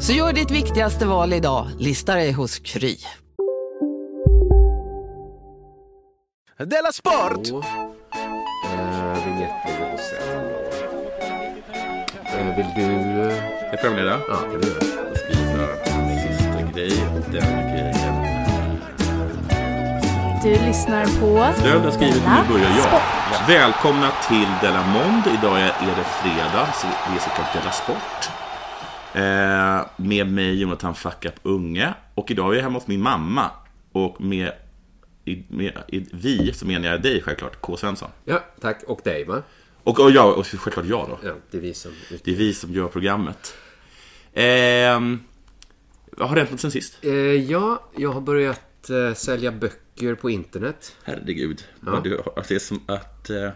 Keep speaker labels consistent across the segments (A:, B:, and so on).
A: Så gör ditt viktigaste val idag, lista dig hos Kry.
B: Della Sport!
C: Eh, Vinjetten och sen då. Eh, vill du... eh,
D: Jag programledare.
C: Ja, det vill jag.
D: Jag skriver sista grej den grejen.
E: Du lyssnar på
D: Stöd har skrivit nu börjar jag.
E: Sport.
D: Välkomna till Della Monde. Idag är är det fredag, så det är såklart Della Sport. Eh, med mig Jonathan Fuck Up Unge. Och idag är jag hemma hos min mamma. Och med, i, med i, vi, så menar jag dig självklart, K. Svensson.
C: Ja, tack. Och dig, va?
D: Och, och jag, och självklart jag då.
C: Ja, det är vi som...
D: Det är vi som gör programmet. Eh, vad har hänt något sen sist?
C: Eh, ja, jag har börjat eh, sälja böcker på internet.
D: Herregud. Vad du, det är som att eh,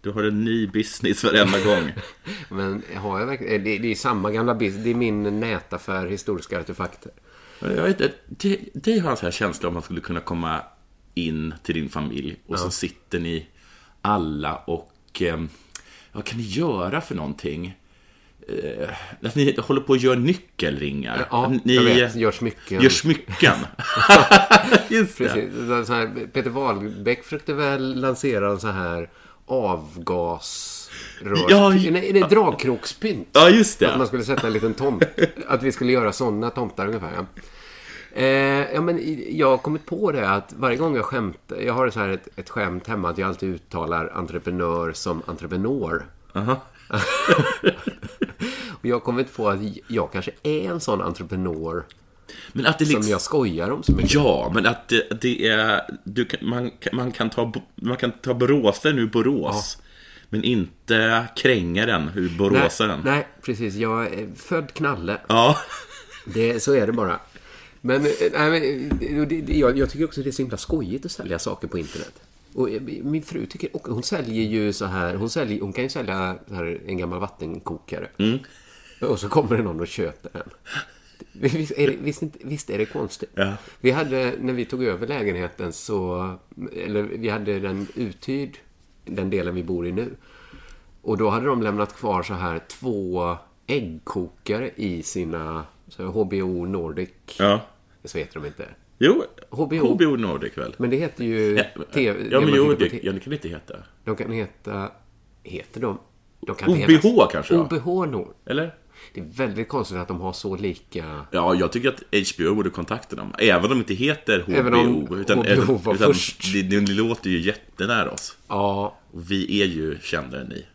D: du har en ny business varenda gång.
C: Men har jag verkligen... eh, Det, det är samma gamla business. Det är min nätaffär Historiska Artefakter.
D: Jag vet, inte, det, det har en sån här känsla om man skulle kunna komma in till din familj och så sitter ni alla och eh, vad kan ni göra för någonting? Eh, att ni håller på att göra nyckelringar.
C: Ja,
D: ni
C: jag vet. Gör smycken.
D: Gör smycken. Just det.
C: Precis. Peter Wahlbeck försökte väl lansera en så här avgasrör...
D: Ja,
C: nej, nej, dragkrokspynt.
D: Ja, just
C: Att man
D: det.
C: skulle sätta en liten tomt. Att vi skulle göra sådana tomtar ungefär. Ja. Eh, ja, men jag har kommit på det att varje gång jag skämtar, jag har så här ett, ett skämt hemma att jag alltid uttalar entreprenör som entreprenör.
D: Aha.
C: Och jag har kommit på att jag kanske är en sån entreprenör
D: Men att det
C: som
D: liksom...
C: jag skojar om så mycket.
D: Ja, men att det, det är... Du man, kan- man, kan ta, man kan ta boråsaren ur Borås. Men inte krängaren ur
C: nej,
D: boråsaren.
C: nej, precis. Jag är född knalle.
D: Ja.
C: Det, så är det bara. Men, eh, nej, men eh, det, jag, jag tycker också det är så himla skojigt att sälja saker på internet. Och eh, min fru tycker, hon säljer ju så här, hon, säljer, hon kan ju sälja här, en gammal vattenkokare. Och så kommer det någon och köper den. Visst är det, visst, visst är det konstigt?
D: Ja.
C: Vi hade, när vi tog över lägenheten så, eller vi hade den uthyrd, den delen vi bor i nu. Och då hade de lämnat kvar så här två äggkokare i sina så HBO Nordic.
D: ja.
C: Så heter de inte.
D: Jo,
C: HBO.
D: HBO Nordic väl?
C: Men det heter ju
D: Ja,
C: TV.
D: ja, men jo, det, ja, det kan det inte heta.
C: De kan heta... Heter de? de kan
D: OBH
C: heta-
D: kanske?
C: OBH Nord.
D: Eller?
C: Det är väldigt konstigt att de har så lika...
D: Ja, jag tycker att HBO borde kontakta dem. Även om de inte heter HBO.
C: Även om
D: utan,
C: HBO var
D: utan
C: först.
D: Det, det låter ju jättenära oss.
C: Ja,
D: Och vi är ju kändare än ni.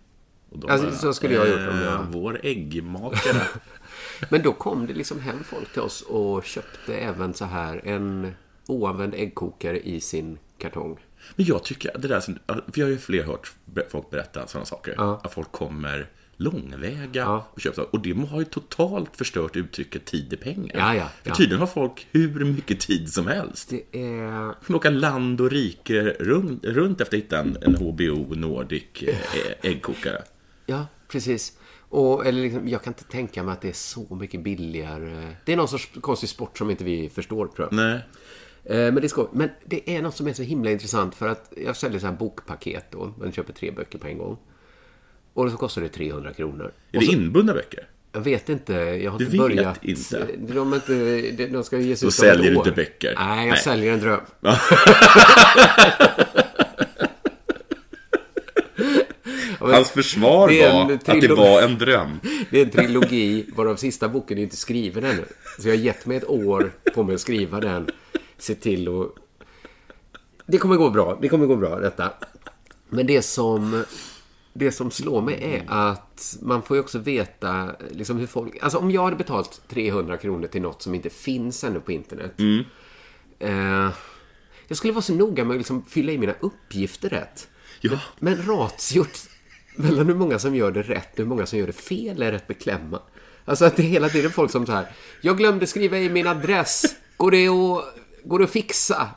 C: Alltså, så skulle jag ha gjort om jag-
D: "Eh, Vår äggmakare.
C: men då kom det liksom hem folk till oss och köpte även så här en oanvänd äggkokare i sin kartong.
D: Men jag tycker det där som, vi har ju fler hört folk berätta sådana saker.
C: Ja.
D: Att folk kommer långväga
C: Ja.
D: och saker. Och det har ju totalt förstört uttrycket tid är pengar.
C: Ja, ja,
D: För tydligen har folk hur mycket tid som helst.
C: Det är...
D: kan åka land och rike runt, runt efter att hitta en, en HBO Nordic eh, äggkokare.
C: Ja, precis. Och, eller liksom, jag kan inte tänka mig att det är så mycket billigare. Det är någon sorts konstig sport som inte vi förstår, tror jag.
D: Nej.
C: Eh, Men det, är skoj. Men det är något som är så himla intressant för att jag säljer så här bokpaket då. Man köper tre böcker på en gång. Och så kostar det 300 kronor.
D: Är
C: Och
D: det
C: så,
D: inbundna böcker?
C: jag vet inte, jag har
D: Du
C: inte
D: vet
C: börjat.
D: inte?
C: De, är inte, de ska ges
D: Då
C: ut ett
D: säljer du inte böcker.
C: Nej, jag
D: Nej.
C: säljer en dröm.
D: Hans försvar var att det var en dröm.
C: Det är en trilogi varav sista boken är inte skriven ännu. Så jag har gett mig ett år på mig att skriva den. se till att... Det kommer gå bra. Det kommer gå bra detta. Men det som, det som slår mig är att man får ju också veta liksom hur folk... Alltså om jag hade betalt 300 kronor till något som inte finns ännu på internet. Eh, jag skulle vara så noga med att liksom fylla i mina uppgifter rätt.
D: Ja.
C: Men ratiot mellan hur många som gör det rätt och hur många som gör det fel är rätt beklämma. Alltså att det är hela tiden folk som så här. Jag glömde skriva i min adress. Går det att, går det att fixa?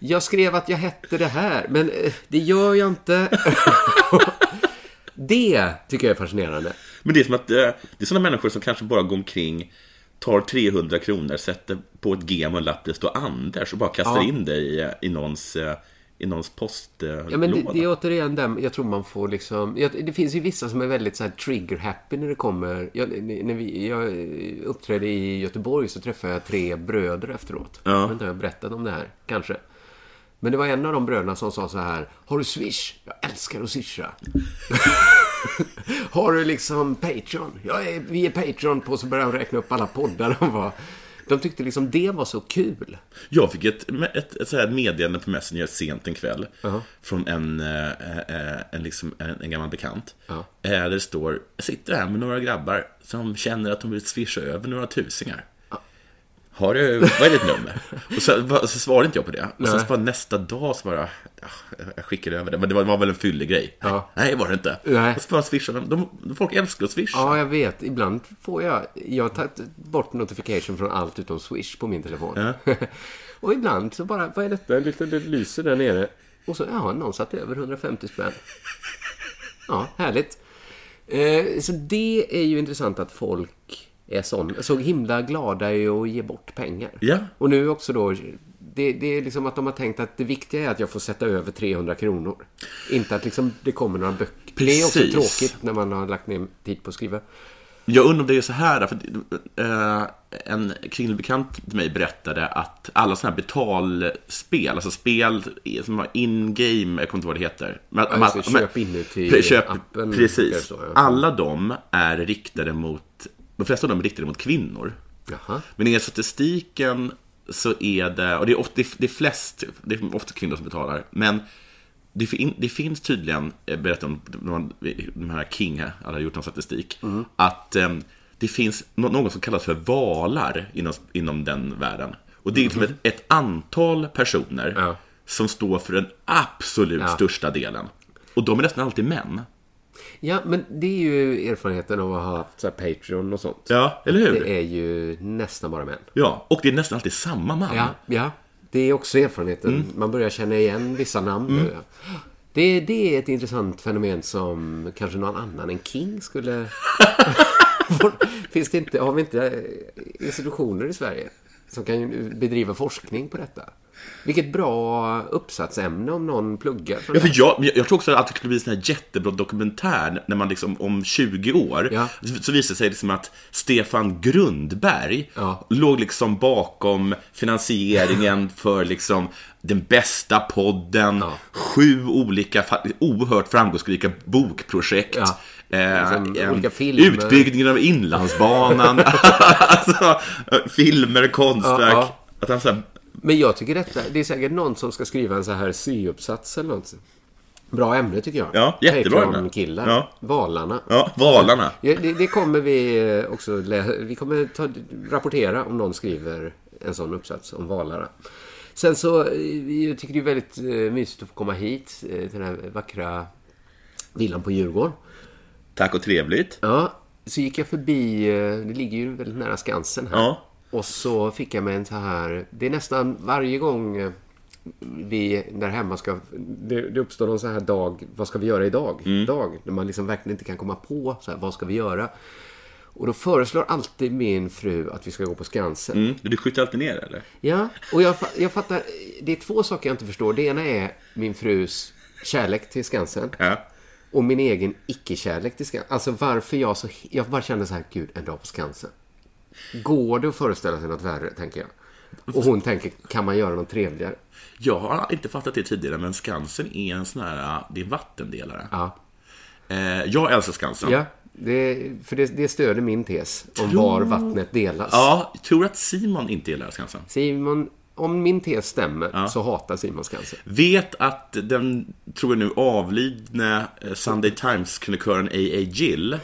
C: Jag skrev att jag hette det här, men eh, det gör jag inte. det tycker jag är fascinerande.
D: Men det är som att eh, det är sådana människor som kanske bara går omkring tar 300 kronor, sätter på ett gem och en lapp det står Anders och bara kastar
C: Ja.
D: in det i, i någons, eh, i någons postlåda.
C: Ja, men det, det är återigen den, jag tror man får liksom, jag, det finns ju vissa som är väldigt så här trigger happy när det kommer, jag, när vi, jag uppträdde i Göteborg så träffade jag tre bröder efteråt.
D: Ja.
C: Jag vet inte om jag har berättat om det här, kanske. Men det var en av de bröderna som sa så här, har du swish? Jag älskar att swisha. har du liksom Patreon? Ja, är- vi är Patreon på, så började de räkna upp alla poddar de var. De tyckte liksom det var så kul.
D: Jag fick ett, ett, ett så här meddelande på Messenger sent en kväll från en, eh, eh, en, liksom, en, en gammal bekant.
C: Ja.
D: Eh, Där det står, jag sitter här med några grabbar som känner att de vill swisha över några tusingar. Har du, vad är ditt nummer? Och så, så svarade inte jag på det. Och sen bara nästa dag så bara, ja, jag skickade över det. Men det var, det var väl en fyllig grej.
C: Ja.
D: Nej, var det inte.
C: Nej.
D: Och så bara swishade de. de. Folk älskar att swisha.
C: Ja, jag vet. Ibland får jag... Jag har tagit bort notification från allt utom Swish på min telefon. och ibland så bara, vad är detta? Lite, det lyser där nere. Och så, ja, någon satt över 150 spänn. Ja, härligt. Eh, så det är ju intressant att folk är sån, så himla glada i att ge bort pengar.
D: Ja.
C: Och nu också då, det, det är liksom att de har tänkt att det viktiga är att jag får sätta över 300 kronor. Inte att liksom det kommer några böcker. Det är också
D: Precis.
C: tråkigt när man har lagt ner tid på att skriva.
D: Jag undrar om det är så här, för eh, en kvinnlig bekant till mig berättade att alla sådana här betalspel, alltså spel som har in-game, jag kommer inte ihåg vad det heter. Men,
C: just det, köp inuti
D: köp,
C: appen,
D: Precis.
C: stå, ja.
D: Alla de är riktade mot, de flesta av dem är riktade mot kvinnor.
C: Jaha.
D: Men i statistiken så är det, och det är, ofta, det är- flest, det är ofta kvinnor som betalar, men det, fin, det finns tydligen, eh, berättar om de, de här King, alla har gjort någon statistik, att eh, det finns nå- något som kallas för valar inom, inom den världen. Och det är liksom ett, ett antal personer
C: Ja.
D: som står för den absolut
C: Ja.
D: största delen. Och de är nästan alltid män.
C: Ja, men det är ju erfarenheten av att ha haft så Patreon och sånt.
D: Ja, eller hur?
C: Det är ju nästan bara män.
D: Ja, och det är nästan alltid samma man.
C: Ja, ja. Det är också erfarenheten.
D: Mm.
C: Man börjar känna igen vissa namn. Ja. Det, det är ett intressant fenomen som kanske någon annan än King skulle... Finns det inte, har vi inte institutioner i Sverige som kan bedriva forskning på detta? Vilket bra uppsatsämne om någon pluggar
D: Ja, för jag, jag tror också att det skulle bli en sån här jättebra dokumentär när man liksom om 20 år
C: Ja.
D: så, visar det sig liksom att Stefan Grundberg
C: Ja.
D: låg liksom bakom finansieringen för liksom den bästa podden,
C: Ja.
D: sju olika oerhört framgångsrika bokprojekt.
C: Ja.
D: Eh,
C: Liksom olika filmer.
D: Utbyggningen av Inlandsbanan, alltså, filmer, konstverk. Att han så här,
C: Men jag tycker detta, det är säkert någon som ska skriva en så här syuppsats eller något. Bra ämne tycker jag.
D: Ja, jättebra ämne.
C: Patreon-killar.
D: Ja.
C: Valarna.
D: ja, valarna.
C: Ja, det, det kommer vi eh, också Vi kommer ta, rapportera om någon skriver en sån uppsats om valarna. Sen så, eh, jag tycker det är väldigt eh, mysigt att få komma hit till den här vackra villan på Djurgården.
D: Tack och trevligt.
C: Ja, så gick jag förbi, det ligger ju väldigt nära Skansen här.
D: Ja.
C: Och så fick jag mig en så här, det är nästan varje gång eh, vi där hemma ska, det, det uppstår någon så här dag, vad ska vi göra idag? Dag, när man liksom verkligen inte kan komma på, så här, vad ska vi göra? Och då föreslår alltid min fru att vi ska gå på Skansen.
D: Mm. Du skjuter alltid ner eller?
C: Ja, och jag, jag fattar, det är två saker jag inte förstår. Det ena är min frus kärlek till Skansen.
D: Ja.
C: Och min egen icke-kärlek till Skansen. Alltså varför jag så... Jag bara kände så här, gud, en dag på Skansen. Går det att föreställa sig något värre, tänker jag. Och hon tänker, kan man göra något trevligare?
D: Jag har inte fattat det tidigare, men Skansen är en sån här, det är en vattendelare.
C: Ja.
D: Eh, jag älskar Skansen.
C: Ja, det, för det, det stöder min tes om var vattnet delas.
D: Ja, jag tror att Simon inte gillar Skansen.
C: Simon om min tes stämmer så hatar Simon Skansen.
D: Vet att den, tror jag nu, avlidne eh, Sunday Times-krönikören A.A. Gill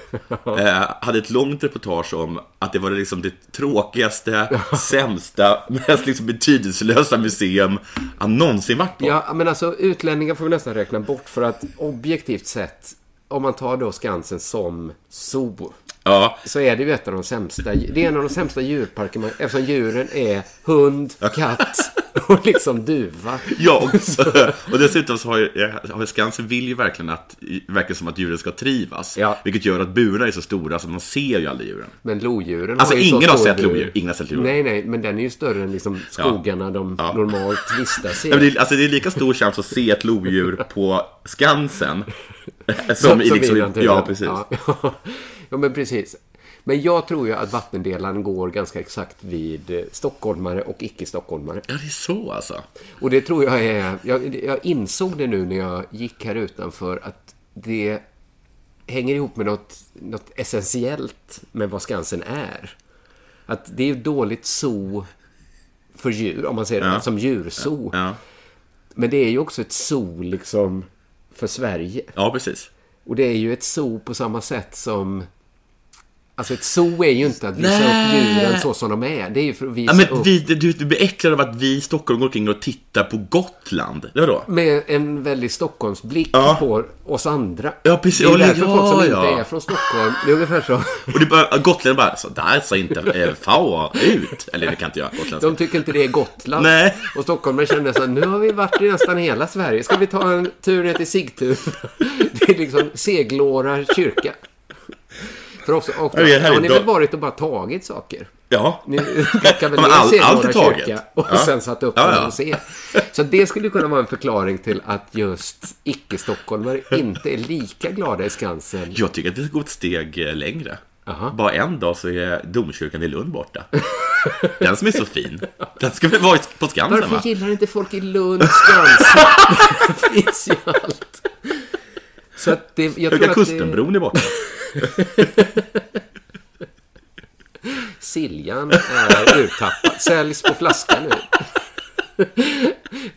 D: eh, hade ett långt reportage om att det var liksom det tråkigaste, sämsta, mest liksom betydelselösa museum han någonsin varit på.
C: Ja, men alltså utlänningar får vi nästan räkna bort för att objektivt sett, om man tar då Skansen som zoo,
D: Ja,
C: så är det ju ett av de sämsta, det är en av de sämsta djurparkerna eftersom djuren är hund, katt och liksom duva.
D: Ja, och, och dessutom så har ju, har Skansen vill ju verkligen att, verkar som att djuren ska trivas.
C: Ja.
D: Vilket gör att burarna är så stora så man ser ju aldrig djuren.
C: Men lodjuren
D: Alltså,
C: har ju så
D: ingen har
C: stor
D: sett
C: bur.
D: lodjur. Ingen har sett lodjur.
C: Nej, nej, men den är ju större än liksom skogarna de
D: Ja.
C: normalt vistas i.
D: Nej, det, alltså, det är lika stor chans att se ett lodjur på Skansen. Som, i liksom,
C: i naturen.
D: ja, precis.
C: Ja, ja, men precis. Men jag tror ju att vattendelaren går ganska exakt vid eh, stockholmare och icke-stockholmare.
D: Ja, det är så alltså.
C: Och det tror jag är... Jag, jag insåg det nu när jag gick här utanför att det hänger ihop med något, något essentiellt med vad Skansen är. Att det är dåligt zoo för djur, om man ser det
D: Ja.
C: som djurzoo.
D: Ja,
C: Men det är ju också ett zoo liksom för Sverige.
D: ja precis.
C: Och det är ju ett zoo på samma sätt som... Alltså ett zoo är ju inte att visa
D: Nej.
C: upp djuren så som de är. Det är ju för att visa
D: Ja, men
C: upp
D: vi, du, du blir äcklad av att vi i Stockholm går omkring och tittar på Gotland. Det var då?
C: med en väldigt Stockholmsblick
D: Ja.
C: på oss andra.
D: Ja, precis.
C: Det är
D: Ja,
C: därför
D: ja,
C: folk som
D: ja.
C: inte är från Stockholm, det är ungefär så.
D: Och det bara, gotlänningar bara, så där ser inte eh, far ut. Eller det kan inte jag.
C: De tycker inte det är Gotland.
D: Nej.
C: Och stockholmare känner så nu har vi varit i nästan hela Sverige. Ska vi ta en tur ner till Sigtuna? Det är liksom Seglåra kyrka. För också, och,
D: Ja, det
C: har ni väl varit och bara tagit saker?
D: Ja.
C: Ni plockar väl ner
D: allt är taget.
C: och
D: Ja.
C: sen satt upp
D: Ja, ja.
C: och se. Så det skulle kunna vara en förklaring till att just icke-stockholmare inte är lika glada i Skansen.
D: Jag tycker att vi ska gå ett steg eh, längre.
C: Aha.
D: Bara en dag så är domkyrkan i Lund borta. Den som är så fin. Den ska väl vara på Skansen va?
C: Varför gillar inte folk i Lund Skansen? det finns ju allt. Så att det, jag tror
D: Höga Kustenbron är borta.
C: Siljan är urtappad. Säljs på flaska nu.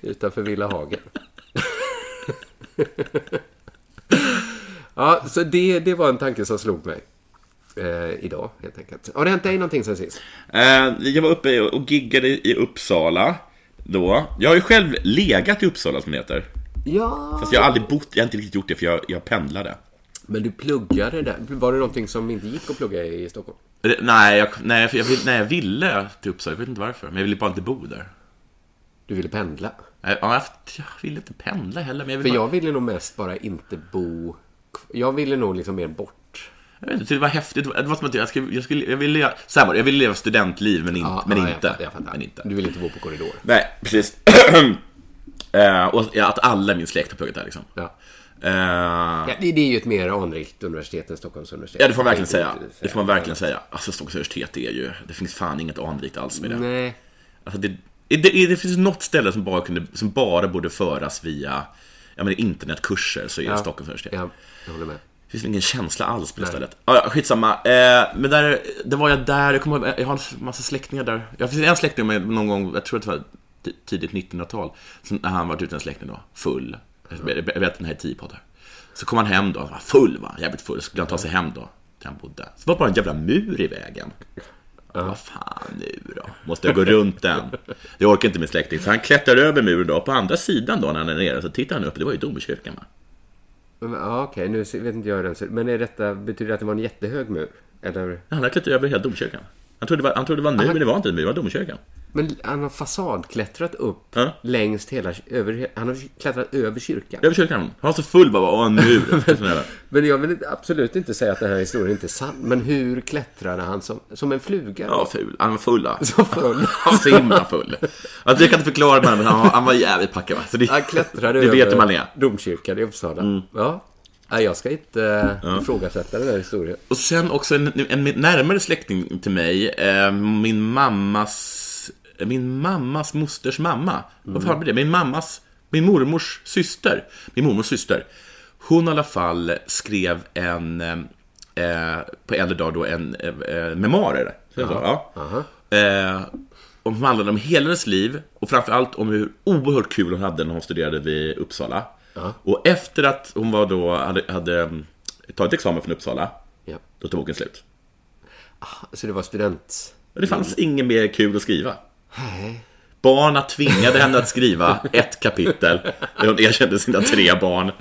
C: Utanför Villa Hagen. ja, så det, det var en tanke som slog mig. Eh, idag, helt enkelt. Har det hänt dig någonting sen sist?
D: Eh, Jag var uppe och giggade i Uppsala då. Jag har ju själv legat i Uppsala som det heter.
C: Ja,
D: Fast jag har aldrig bott, jag har inte riktigt gjort det för jag, jag pendlade.
C: Men du pluggade där. Var det någonting som inte gick att plugga i Stockholm?
D: Nej, jag, nej, för jag, vill- nej, jag ville till Uppsala, jag vet inte varför. Men jag ville bara inte bo där.
C: Du ville pendla?
D: Ja, jag, jag ville inte pendla heller, men jag
C: För
D: ville bara,
C: jag ville nog mest bara inte bo... Jag ville nog liksom mer bort.
D: jag vet inte, det var häftigt. Det var som att jag skulle, jag skulle, jag ville, så här var det, jag ville leva studentliv, men, in, men
C: ja,
D: inte.
C: Jag fattar, jag.
D: Men inte.
C: Du vill inte bo på korridor.
D: Nej, precis. Eh, och ja, att alla min släkt har pluggat där liksom.
C: Ja.
D: Eh,
C: Ja, det, det är ju ett mer anrikt universitet än Stockholms universitet.
D: Ja, det får man verkligen säga. Det får man verkligen säga. Alltså, Stockholms universitet är ju... Det finns fan inget anrikt alls med det.
C: Nej.
D: Alltså, det, det, det finns något ställe som bara, kunde, som bara borde föras via jag menar, internetkurser, så är det
C: Ja.
D: Stockholms universitet.
C: Ja, jag håller med.
D: Det finns ingen känsla alls på det stället. Ja, ja, skitsamma. Eh, men där, det var jag där, jag, kommer, jag har en massa släktingar där. Jag finns en släkting med någon gång, jag tror att det var tidigt 1900-tal, som, när han varit en släkting då, full. Jag vet den här i tio poddar. Så kom han hem då, han var full va, jävligt full, så skulle han ta sig hem då, där han bodde. Så var bara en jävla mur i vägen. Vad fan nu då? Måste jag gå runt den? Det orkar inte min släkting. Så han klättrar över muren då. På andra sidan då när han är nere så tittar han upp. Det var ju domkyrkan va?
C: Ja, Okej, nu vet inte jag hur den ser Men är detta, betyder det att det var en jättehög mur? Eller?
D: Han har klättrat över hela domkyrkan. Han trodde det var, han trodde det var en mur, men det var inte en mur, det var domkyrkan.
C: Men han har fasadklättrat upp
D: Ja.
C: längs hela... Över, han har klättrat över kyrkan.
D: Över kyrkan. Han var så full bara, åh en mur. Sån här.
C: Men jag vill absolut inte säga att den här historien inte är sann. Men hur klättrade han som, som en fluga?
D: ja, ful. Han var full.
C: Så full.
D: Han var så himla full. Alltså, jag kan inte förklara det, men han, var- han var jävligt packad. Så det,
C: Han klättrade
D: det
C: över
D: vet man är. Mm.
C: domkyrkan i Uppsala. Ja. Nej, jag ska inte ja. ifrågasätta den här historien.
D: Och sen också en, en närmare släkting till mig, eh, min mammas, min mammas mosters mamma. Vad fan blir det? Min mammas, min mormors syster. Min mormors syster. Hon i alla fall skrev en, eh, på äldre dag då, en eh, eh, memoarer. Ja. Eh, om, som handlade om hela hennes liv och framförallt om hur oerhört kul hon hade när hon studerade vid Uppsala. Och efter att hon var då, hade, hade mm, tagit examen från Uppsala,
C: Ja.
D: då tog boken slut.
C: Så det var student...
D: Det fanns inget mer kul att skriva. Barna tvingade henne att skriva ett kapitel där hon erkände sina tre barn,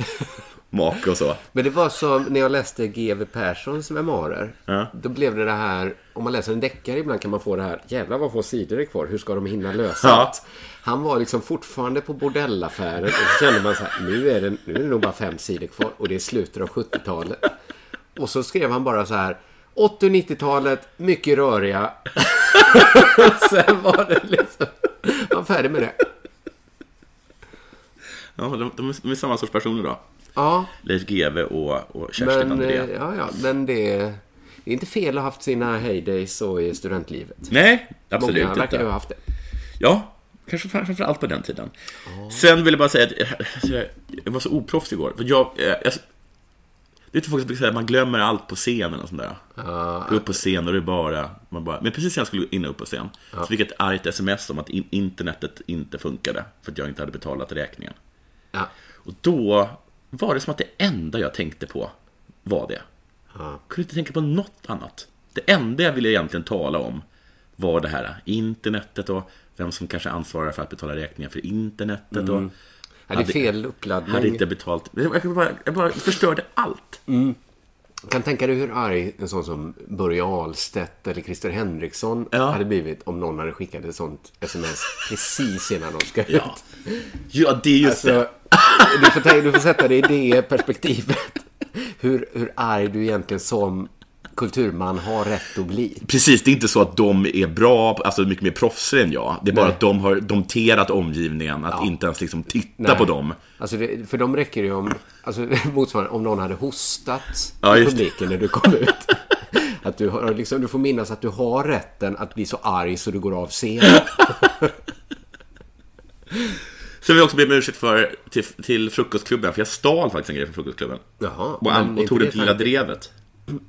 D: make och så.
C: Men det var som när jag läste G.W. Perssons memoarer.
D: Ja.
C: Då blev det det här, om man läser en deckare ibland kan man få det här, jävlar vad få sidor är kvar, hur ska de hinna lösa
D: Ja.
C: allt? Han var liksom fortfarande på bordellaffären och så kände man så här, nu är, det, nu är det nog bara fem sidor kvar och det är slutet av 70-talet. Och så skrev han bara så här, 80 och 90-talet, mycket röriga. Sen var det liksom, man var färdig med det.
D: Ja, de, de är samma sorts personer då.
C: Ja,
D: Leif GW och, och Kerstin
C: men,
D: André.
C: eh, ja, ja, men det, det är inte fel att ha haft sina heydays så i studentlivet.
D: Nej, absolut
C: Många verkar ju ha
D: inte.
C: haft det.
D: Ja, kanske fram- framför allt på den tiden. Sen vill jag bara säga att jag- var så oproffsig igår. För jag, eh, jag, det är inte folk som brukar säga att man glömmer allt på scenen och sånt där. Gå upp på scen och det är bara, man bara... Men precis när jag skulle in upp på scen så fick jag ett argt sms om att in, internetet inte funkade. För att jag inte hade betalat räkningen.
C: Ja.
D: Och då var det som att det enda jag tänkte på var det. Jag kunde inte tänka på något annat. Det enda jag ville egentligen tala om var det här internetet och vem som kanske ansvarar för att betala räkningar för internetet. Och
C: Ja, det är fel uppladdning.
D: hade inte betalt. Jag bara, jag bara förstörde allt.
C: kan tänka dig hur arg en sån som Börje Ahlstedt eller Christer Henriksson
D: Ja.
C: hade blivit om någon hade skickat ett sånt sms precis innan de ska ut.
D: Ja, ja det är just
C: Så,
D: det.
C: Du, får du får sätta det i det perspektivet. Hur, hur arg du egentligen som kulturman har rätt att bli.
D: Precis, det är inte så att de är bra, alltså mycket mer proffsiga än jag. Det är bara
C: Nej.
D: att de har domterat omgivningen att inte ens liksom titta
C: Nej.
D: på dem.
C: Alltså det, för de räcker det ju om, alltså motsvarande om någon hade hostat
D: Ja,
C: i publiken när du kom ut. Att du, har, liksom, du får minnas att du har rätten att bli så arg så du går av scenen.
D: Sen vill jag också be om ursäkt för till, till frukostklubben, för jag stal faktiskt en grej från frukostklubben.
C: Jaha,
D: Och, an, och tog
C: det
D: till Lilla. Drevet.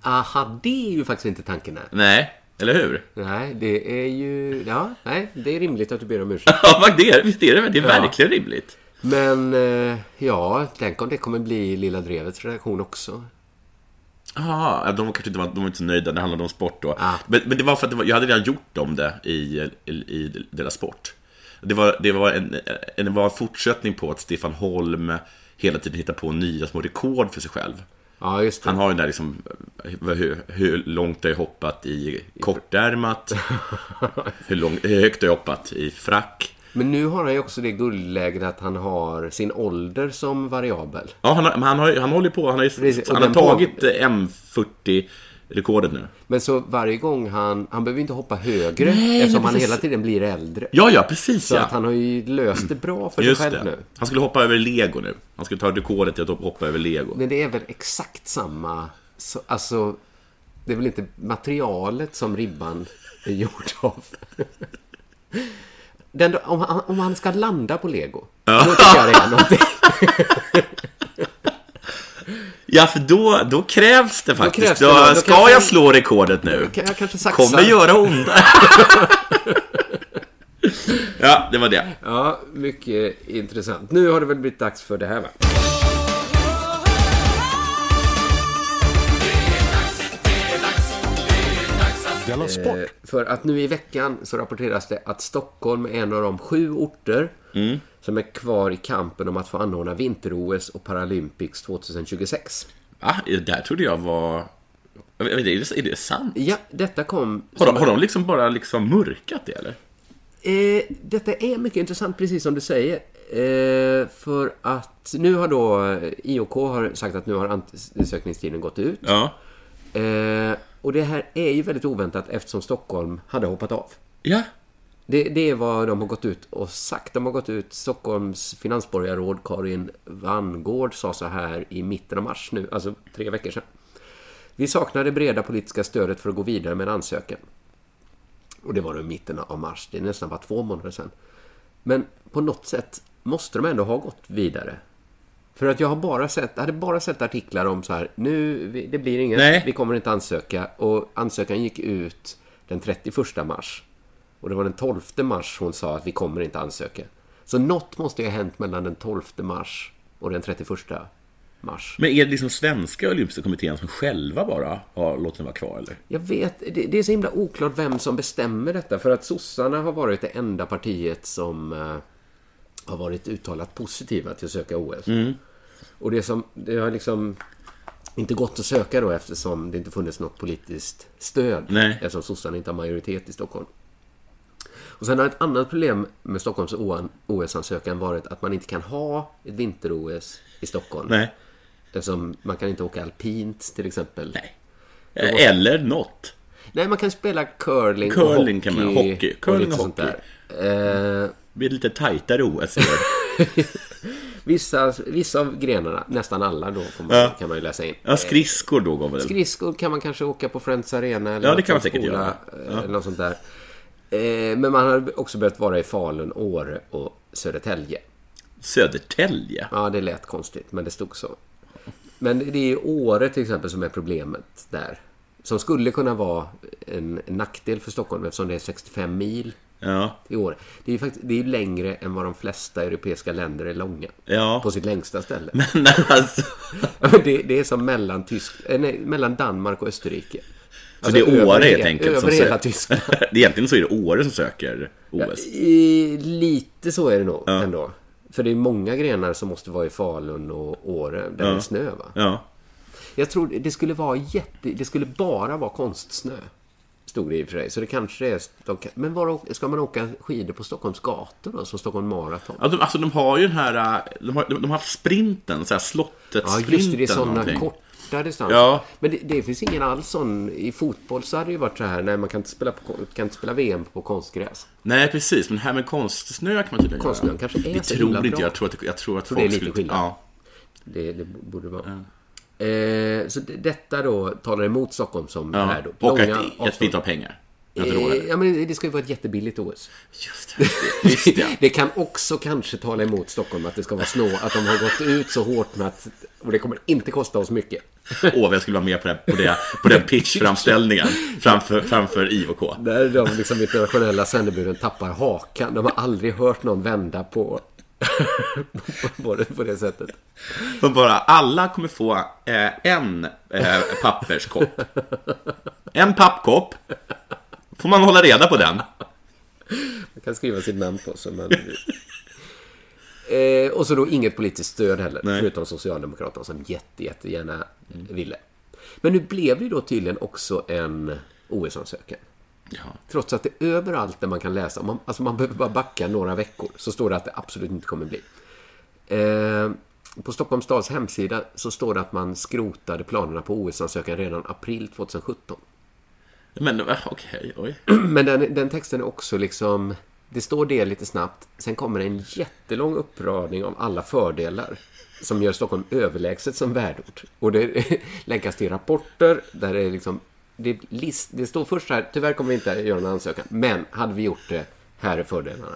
C: Aha, det är ju faktiskt inte tanken här.
D: Nej, eller hur?
C: Nej, det är ju... Ja, nej, det är rimligt att du ber om ursäkt.
D: Ja, det är, visst är det? Det är
C: Ja.
D: verkligen rimligt.
C: Men, eh, ja, tänk om det kommer bli Lilla Drevets redaktion också.
D: Ja, de var kanske inte, var, de var inte så nöjda, det handlade om sport då.
C: Ah.
D: Men, men det var för att var, jag hade redan gjort om det i, i, i deras sport det var, det var, en, en, det en fortsättning på att Stefan Holm hela tiden hittar på nya små rekord för sig själv.
C: Ja, just det.
D: Han har ju den där liksom, hur, hur långt har jag hoppat i kortärmat? hur, lång, hur högt har jag hoppat i frack?
C: Men nu har han ju också det guldläget att han har sin ålder som variabel.
D: Ja, han, har, han, har, han håller på. Han har, ju, han har
C: tagit på...
D: M40 rekordet nu.
C: Men så varje gång han, han behöver inte hoppa högre Nej, eftersom han hela tiden blir äldre.
D: Ja, ja, precis
C: Så
D: ja.
C: att han har ju löst det bra för
D: Just
C: sig själv
D: det.
C: nu.
D: Han skulle hoppa över lego nu. Han skulle ta rekordet i att hoppa över lego.
C: Men det är väl exakt samma, så, alltså, det är väl inte materialet som ribban är gjord av. Den, om, han, om han ska landa på lego, då tycker jag det är någonting.
D: Ja, för då, då krävs det faktiskt.
C: krävs det
D: då,
C: då.
D: Ska
C: kanske-
D: jag slå rekordet nu?
C: Kan jag kanske saxa?
D: Kommer göra onda. ja, det var det.
C: Ja, mycket intressant. Nu har det väl blivit dags för det här va? Eh, För att nu i veckan så rapporteras det att Stockholm är en av de sju orter som är kvar i kampen om att få anordna vinter-OS och Paralympics 2026.
D: Va? Det där trodde jag var... Är det, är det sant?
C: Ja, detta kom...
D: Har de, har de liksom bara liksom mörkat det eller?
C: Eh, detta är mycket intressant, precis som du säger. Eh, för att nu har då eh, IOK har sagt att nu har ansökningstiden gått ut.
D: Ja.
C: Eh, och det här är ju väldigt oväntat eftersom Stockholm hade hoppat av.
D: Ja.
C: Det, det är vad de har gått ut och sagt. De har gått ut, Stockholms finansborgarråd Karin Vangård sa så här i mitten av mars nu, alltså tre veckor sedan. Vi saknar det breda politiska stödet för att gå vidare med en ansökan. Och det var då i mitten av mars, det är nästan bara två månader sedan. Men på något sätt måste de ändå ha gått vidare. För att jag har bara sett, hade bara sett artiklar om så här, nu, det blir inget,
D: Nej.
C: vi kommer inte ansöka. Och ansökan gick ut den 31 mars. Och det var den 12 mars hon sa att vi kommer inte ansöka. Så något måste ju ha hänt mellan den 12 mars och den 31 mars.
D: Men är det liksom svenska olympiska kommittén som själva bara har låtit den vara kvar eller?
C: Jag vet, det, det är så himla oklart vem som bestämmer detta. För att sossarna har varit det enda partiet som eh, har varit uttalat positiva till att söka OS. Och det som, det har liksom inte gått att söka då eftersom det inte funnits något politiskt stöd.
D: Nej.
C: Eftersom sossarna inte har majoritet i Stockholm. Och sen har ett annat problem med Stockholms OS-ansökan varit att man inte kan ha ett vinter-OS i Stockholm.
D: Nej.
C: Eftersom man kan inte åka alpint till exempel.
D: Nej. Eller något.
C: Nej, man kan spela curling,
D: Curling
C: och
D: kan
C: hockey.
D: man- hockey. Curling och
C: sånt
D: hockey.
C: där. Eh,
D: Det blir lite tajtare OS
C: vissa, vissa av grenarna, nästan alla då, man,
D: Ja.
C: kan man ju läsa in.
D: Ja, skridskor då går väl?
C: Skridskor kan man kanske åka på Friends Arena eller
D: Ja, det kan man säkert
C: skola,
D: göra.
C: eh, Eller något sånt där. Eh, Men man har också behövt vara i Falun, Åre och Södertälje.
D: Södertälje?
C: Ja, det lät konstigt, men det stod så. Men det är ju Åre till exempel som är problemet där. Som skulle kunna vara en, nackdel för Stockholm eftersom det är 65 mil
D: Ja.
C: i år. Det är ju faktiskt, det är längre än vad de flesta europeiska länder är långa.
D: Ja.
C: På sitt längsta ställe.
D: Men alltså...
C: Det, det är som mellan, Tysk, eh, nej, mellan Danmark och Österrike.
D: Så det är Åre
C: he-
D: helt enkelt
C: Över
D: som
C: hela Tyskland.
D: Egentligen så är det Åre som söker OS.
C: I, lite så är det nog ändå. För det är många grenar som måste vara i Falun och Åre där det är snö va?
D: Ja.
C: Jag tror det skulle vara jätte... Det skulle bara vara konstsnö. Stod det i och för sig. Så det kanske är... Men var, ska man åka skidor på Stockholms gator då? Som Stockholm Marathon?
D: Alltså, de, alltså de har ju den här, äh, de har, de har haft sprinten, så här slottet
C: Ja, just det. Det är sådana
D: någonting.
C: Korta distanser.
D: Ja.
C: Men det, det finns ingen alls sån... I fotboll så hade det ju varit så här, nej man kan inte spela, på, kan inte spela VM på konstgräs.
D: Nej, precis. Men det här med konstsnö kan man tydligen
C: Konstsnö
D: göra.
C: kanske är
D: Det
C: så
D: tror inte
C: bra.
D: jag. Tror att, jag tror att
C: Tror det är
D: folk
C: lite skillnad.
D: Ja.
C: Det, det borde vara. Eh, så det, detta då talar emot Stockholm som
D: Ja.
C: här då.
D: Och att, att vi
C: avstånd.
D: inte har pengar. Jag
C: Eh,
D: det.
C: Ja, men det ska ju vara ett jättebilligt OS.
D: Just det. Just det.
C: Det kan också kanske tala emot Stockholm att det ska vara snå, att de har gått ut så hårt med att och det kommer inte kosta oss mycket.
D: Åh, vad jag skulle vara med på, det, på, det, på den pitchframställningen framför, framför IOK.
C: Där de liksom internationella sändebuden tappar hakan. De har aldrig hört någon vända på, på, det, på det sättet.
D: De bara, alla kommer få eh, en eh, papperskopp. En pappkopp. Får man hålla reda på den.
C: Man kan skriva sitt namn på så men... eh, Och så då inget politiskt stöd heller,
D: Nej.
C: förutom Socialdemokraterna som jätte, jättegärna ville. Men nu blev det då tydligen också en OS-ansökan.
D: Ja.
C: Trots att det överallt där man kan läsa, man, alltså man behöver bara backa några veckor, så står det att det absolut inte kommer bli. Eh, på Stockholms stads hemsida så står det att man skrotade planerna på OS-ansökan redan april 2017.
D: Men eh, okej, oj.
C: Men den, den texten är också liksom... Det står det lite snabbt. Sen kommer en jättelång uppradning av alla fördelar som gör Stockholm överlägset som värdort. Och det länkas till rapporter där det är liksom... Det, list, det står först här, tyvärr kommer vi inte göra någon ansökan, men hade vi gjort det, här är fördelarna.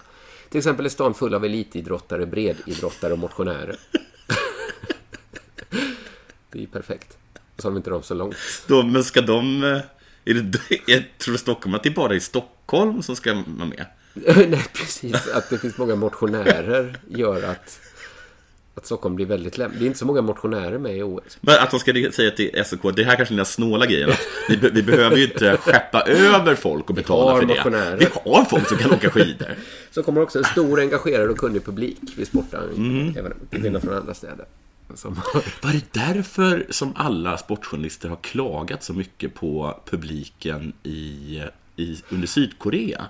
C: Till exempel är stan full av elitidrottare, breddidrottare och motionärer. det är ju perfekt. Så har vi inte dem så långt.
D: Då, men ska de... Är det, jag tror Stockholm att det är bara i Stockholm som ska vara med?
C: Nej, precis. Att det finns många motionärer gör att, att Stockholm blir väldigt lämpligt. Det är inte så många motionärer med i OS.
D: Men att de ska säga till SOK, det här kanske är den snåla grejen. Vi, vi behöver ju inte skeppa över folk och betala för det.
C: motionärer.
D: Vi har folk som kan åka skidor.
C: Så kommer också en stor engagerad och kunnig publik vid sportarrangemangen.
D: Mm.
C: Även till skillnad från andra städer. Som.
D: Var det därför som alla sportjournalister har klagat så mycket på publiken i, i, under Sydkorea?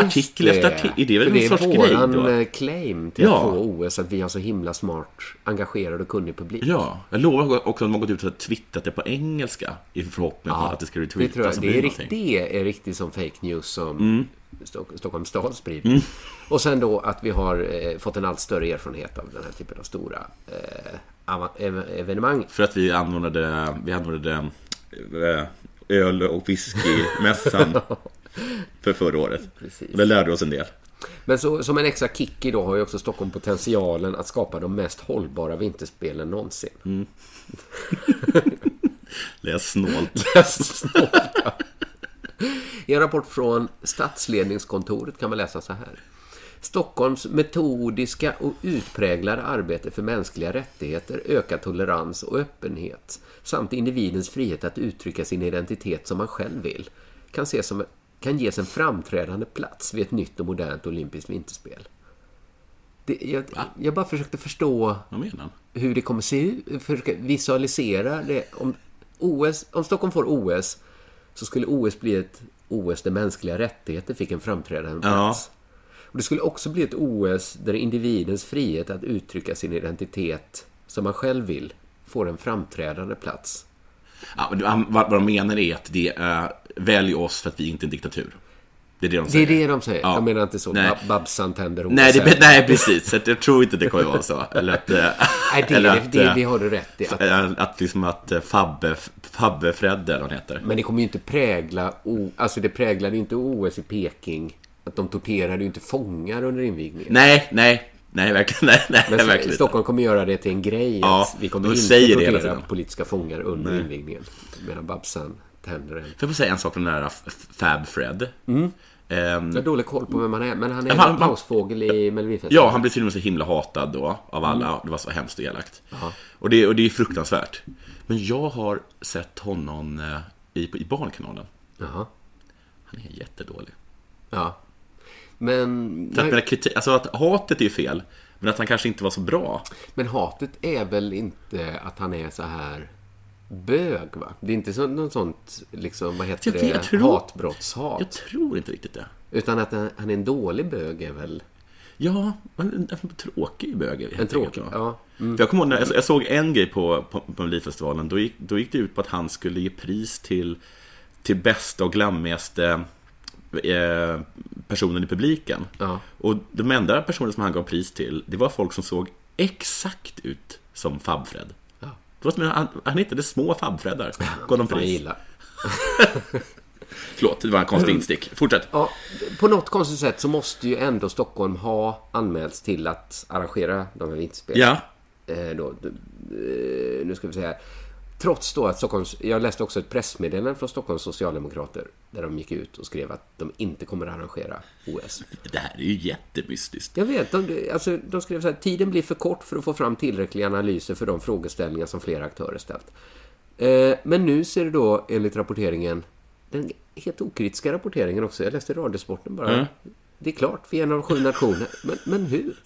D: Artikel efter artikel. Är det väl
C: det
D: sorts
C: är
D: grej
C: våran
D: då?
C: eh, claim till
D: Ja.
C: att få OS, att vi har så himla smart, engagerad och kunnig publik.
D: Ja, jag lovar också att har gått ut och twittrat det på engelska i förhoppning om att det ska
C: det tror
D: retweetas.
C: jag. Det
D: bli
C: är,
D: någonting.
C: rikt, det är riktigt som fake news som
D: Mm.
C: Stock, Stockholms stad sprider. Och sen då att vi har eh, fått en allt större erfarenhet av den här typen av stora eh, evenemang.
D: För att vi anordnade, vi anordnade eh, öl och whiskymässan för förra året.
C: Precis.
D: Och det lärde oss en del.
C: Men så, som en extra kick idag har ju också Stockholm potentialen att skapa de mest hållbara vinterspelen någonsin.
D: Det är snålt.
C: Snålt. I en rapport från statsledningskontoret kan man läsa så här. Stockholms metodiska och utpräglade arbete för mänskliga rättigheter, ökad tolerans och öppenhet samt individens frihet att uttrycka sin identitet som man själv vill kan, ses som, kan ges en framträdande plats vid ett nytt och modernt olympiskt vinterspel. Det, jag, jag bara försökte förstå hur det kommer se ut, försöka visualisera det. Om, OS, om Stockholm får OS så skulle OS bli ett OS där mänskliga rättigheter fick en framträdande
D: Ja.
C: plats. Och det skulle också bli ett OS där individens frihet att uttrycka sin identitet som man själv vill får en framträdande plats.
D: Ja, vad, vad de menar är att det är välj oss för att vi inte är en diktatur. Det är det de
C: Det är
D: säger.
C: det de säger.
D: Ja.
C: Jag menar inte så.
D: Nej.
C: Bab- Babsan tänder
D: Nej,
C: OS.
D: det, nej, precis. Så jag tror inte det kommer vara så. Eller att... eh,
C: Nej, det,
D: eller
C: det,
D: att,
C: det,
D: eh,
C: det har du rätt i. Att,
D: eh, Att liksom att Fabbe, Fabbe Fredde, eller vad han heter.
C: men det kommer ju inte prägla... O, alltså det präglade inte OS i Peking. Att de torterade ju inte fångar under invigningen.
D: Nej, nej, nej, verkligen, nej, nej,
C: Men
D: verkligen.
C: Stockholm kommer göra det till en grej.
D: Ja,
C: vi kommer inte
D: säger det
C: tortera
D: tiden.
C: politiska fångar under invigningen. Medan Babsan tänder en.
D: Får jag säga en sak om den där Fab Fred?
C: Mm.
D: Ehm,
C: Jag har dålig koll på vem han är. Men han är
D: han-
C: en pausfågel i Melodifestivalen.
D: Ja, han till och med så himla hatad då av alla.
C: Mm.
D: Det var så hemskt och elakt. Och det, och det är fruktansvärt. Men jag har sett honom eh, i, i Barnkanalen.
C: Jaha.
D: Han är jättedålig.
C: Ja. Men,
D: Så att, men, kritik, alltså att hatet är ju fel, men att han kanske inte var så bra.
C: men hatet är väl inte att han är så här bög, va? Det är inte så, något sånt, liksom, vad heter
D: Jag
C: det,
D: jag tror-
C: hatbrottshat.
D: Jag tror inte riktigt det.
C: Utan att han han är en dålig bög är väl...
D: Ja, men en tråkig bög.
C: En tråkig, ja.
D: För jag kommer ihåg när jag, jag såg en grej på, på, på Melodifestivalen. Då gick, då gick det ut på att han skulle ge pris till, till bästa och glammigaste eh, personen i publiken.
C: Ja.
D: Och de enda personer som han gav pris till, det var folk som såg exakt ut som Fabfred. Det var som att han, han hittade små Fabfreddar. Gav dem pris.
C: gillar.
D: Förlåt, det var en konstig instick. Fortsätt.
C: Ja, på något konstigt sätt så måste ju ändå Stockholm ha anmälts till att arrangera de här vinterspelen.
D: Ja,
C: Eh, då, eh, nu ska vi se här. Trots då att Stockholms... Jag läste också ett pressmeddelande från Stockholms Socialdemokrater där de gick ut och skrev att de inte kommer att arrangera OS.
D: det här är ju jättemystiskt.
C: Jag vet, de, alltså, de skrev så här. Tiden blir för kort för att få fram tillräckliga analyser för de frågeställningar som flera aktörer ställt. Eh, men nu ser det då enligt rapporteringen, den helt okritiska rapporteringen också, jag läste Radiosporten bara.
D: Mm.
C: Det är klart, vi är en av sju nationer. Men, men hur?